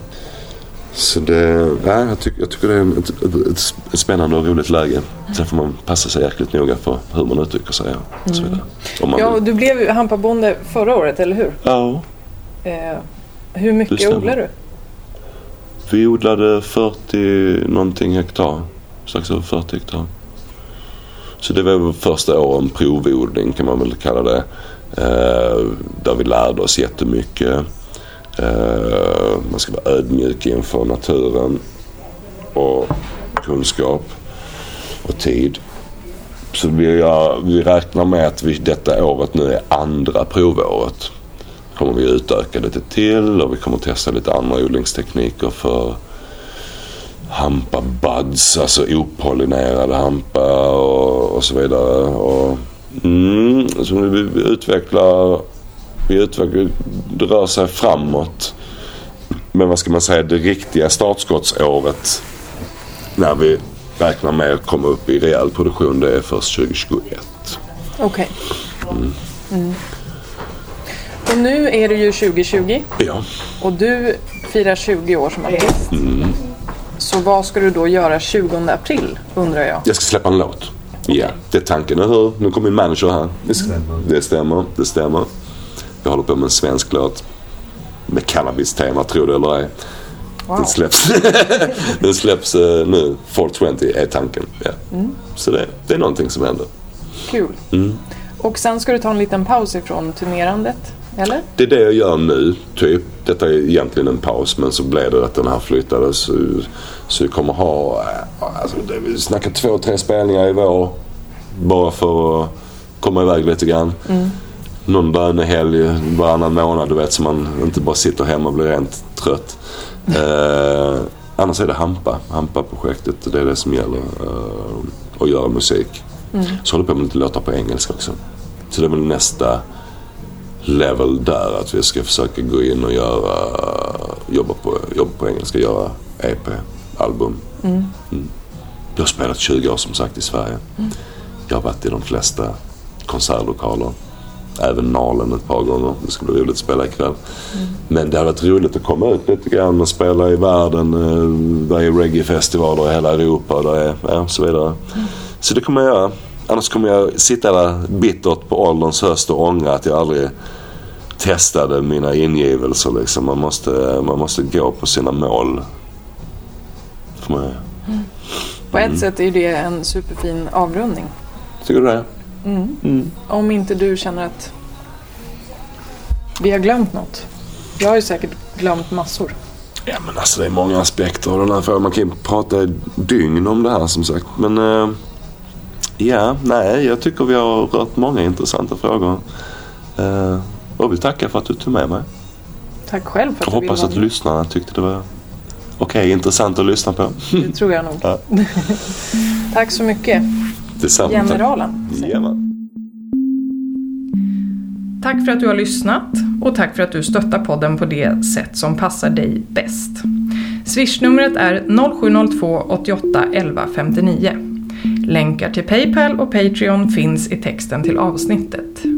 Så det, ja, jag, tycker, jag tycker det är ett, ett, ett spännande och roligt läge. Sen får man passa sig jäkligt noga för hur man uttrycker sig och så vidare. Om man Ja, och du blev hampabonde förra året, eller hur? ja, Eh, hur mycket odlar du? vi odlade 40 någonting hektar. Strax över 40 hektar. Så det var första åren provodling kan man väl kalla det. Eh, där vi lärde oss jättemycket. Eh, man ska vara ödmjuk inför naturen och kunskap och tid. Så vi, gör, vi räknar med att vi detta året nu är andra provåret. kommer vi utöka lite till och vi kommer testa lite andra odlingstekniker för hampa buds, alltså opollinerade hampa och, och så vidare. Och, mm, så vi, vi utvecklar, vi utvecklar, det rör sig framåt. Men vad ska man säga, det riktiga startskottsåret när vi räknar med att komma upp i rejäl produktion det är först 2021. Okej. Mm. Och nu är det ju 2020 Ja. och du firar 20 år som artist. Så vad ska du då göra 20 april, undrar jag? Jag ska släppa en låt. Ja, det är tanken. Eller hur? Nu kommer min manager här. Det stämmer. Det stämmer. Det stämmer. Jag håller på med en svensk låt. Med cannabis-tema, tror det eller ej. Wow. Den släpps, den släpps eh, nu. 420 är tanken. Ja. Så det, det är någonting som händer. Kul. Och sen ska du ta en liten paus ifrån turnerandet, eller? Det är det jag gör nu, typ. Detta är egentligen en paus men så blev det att den här flyttades. Så, vi kommer ha, eh, alltså, vi snackar två, tre spelningar i vår. Bara för att komma iväg lite grann. Någon lönehelg varannan månad du vet så man inte bara sitter hemma och blir rent trött. Eh, annars är det Hampa, Hampa-projektet. Det är det som gäller. Eh, att göra musik. Så håller jag på med lite låtar på engelska också. Så det är väl nästa level där. Att vi ska försöka gå in och göra, jobba på, jobba på engelska, göra EP, album. Mm. Jag har spelat 20 år som sagt i Sverige. Jag har varit i de flesta konsertlokaler. Även Nalen ett par gånger. Det ska bli roligt att spela ikväll. Men det har varit roligt att komma ut lite grann och spela i världen. eh, Där är reggae-festivaler i hela Europa och där är, ja, så vidare. Så det kommer jag göra. Annars kommer jag sitta där bittert på ålderns höst och ångra att jag aldrig testade mina ingivelser. Liksom. Man, måste, man måste gå på sina mål. Får man, På ett sätt är det en superfin avrundning. tycker du det? Om inte du känner att vi har glömt något. Jag har ju säkert glömt massor. Ja men alltså det är många aspekter av den här frågan. Man kan ju prata i dygn om det här som sagt. Men eh, ja, nej jag tycker vi har rört många intressanta frågor. Eh, och vill tacka för att du tog med mig. Tack själv för Jag att du ville hoppas att lyssnarna tyckte det var okej, intressant att lyssna på. Det tror jag nog. Ja. Tack så mycket. Detsamma. Generalen. Jajamän. Tack för att du har lyssnat och tack för att du stöttar podden på det sätt som passar dig bäst. Swishnumret är 0702 88 11 59. Länkar till Paypal och Patreon finns i texten till avsnittet.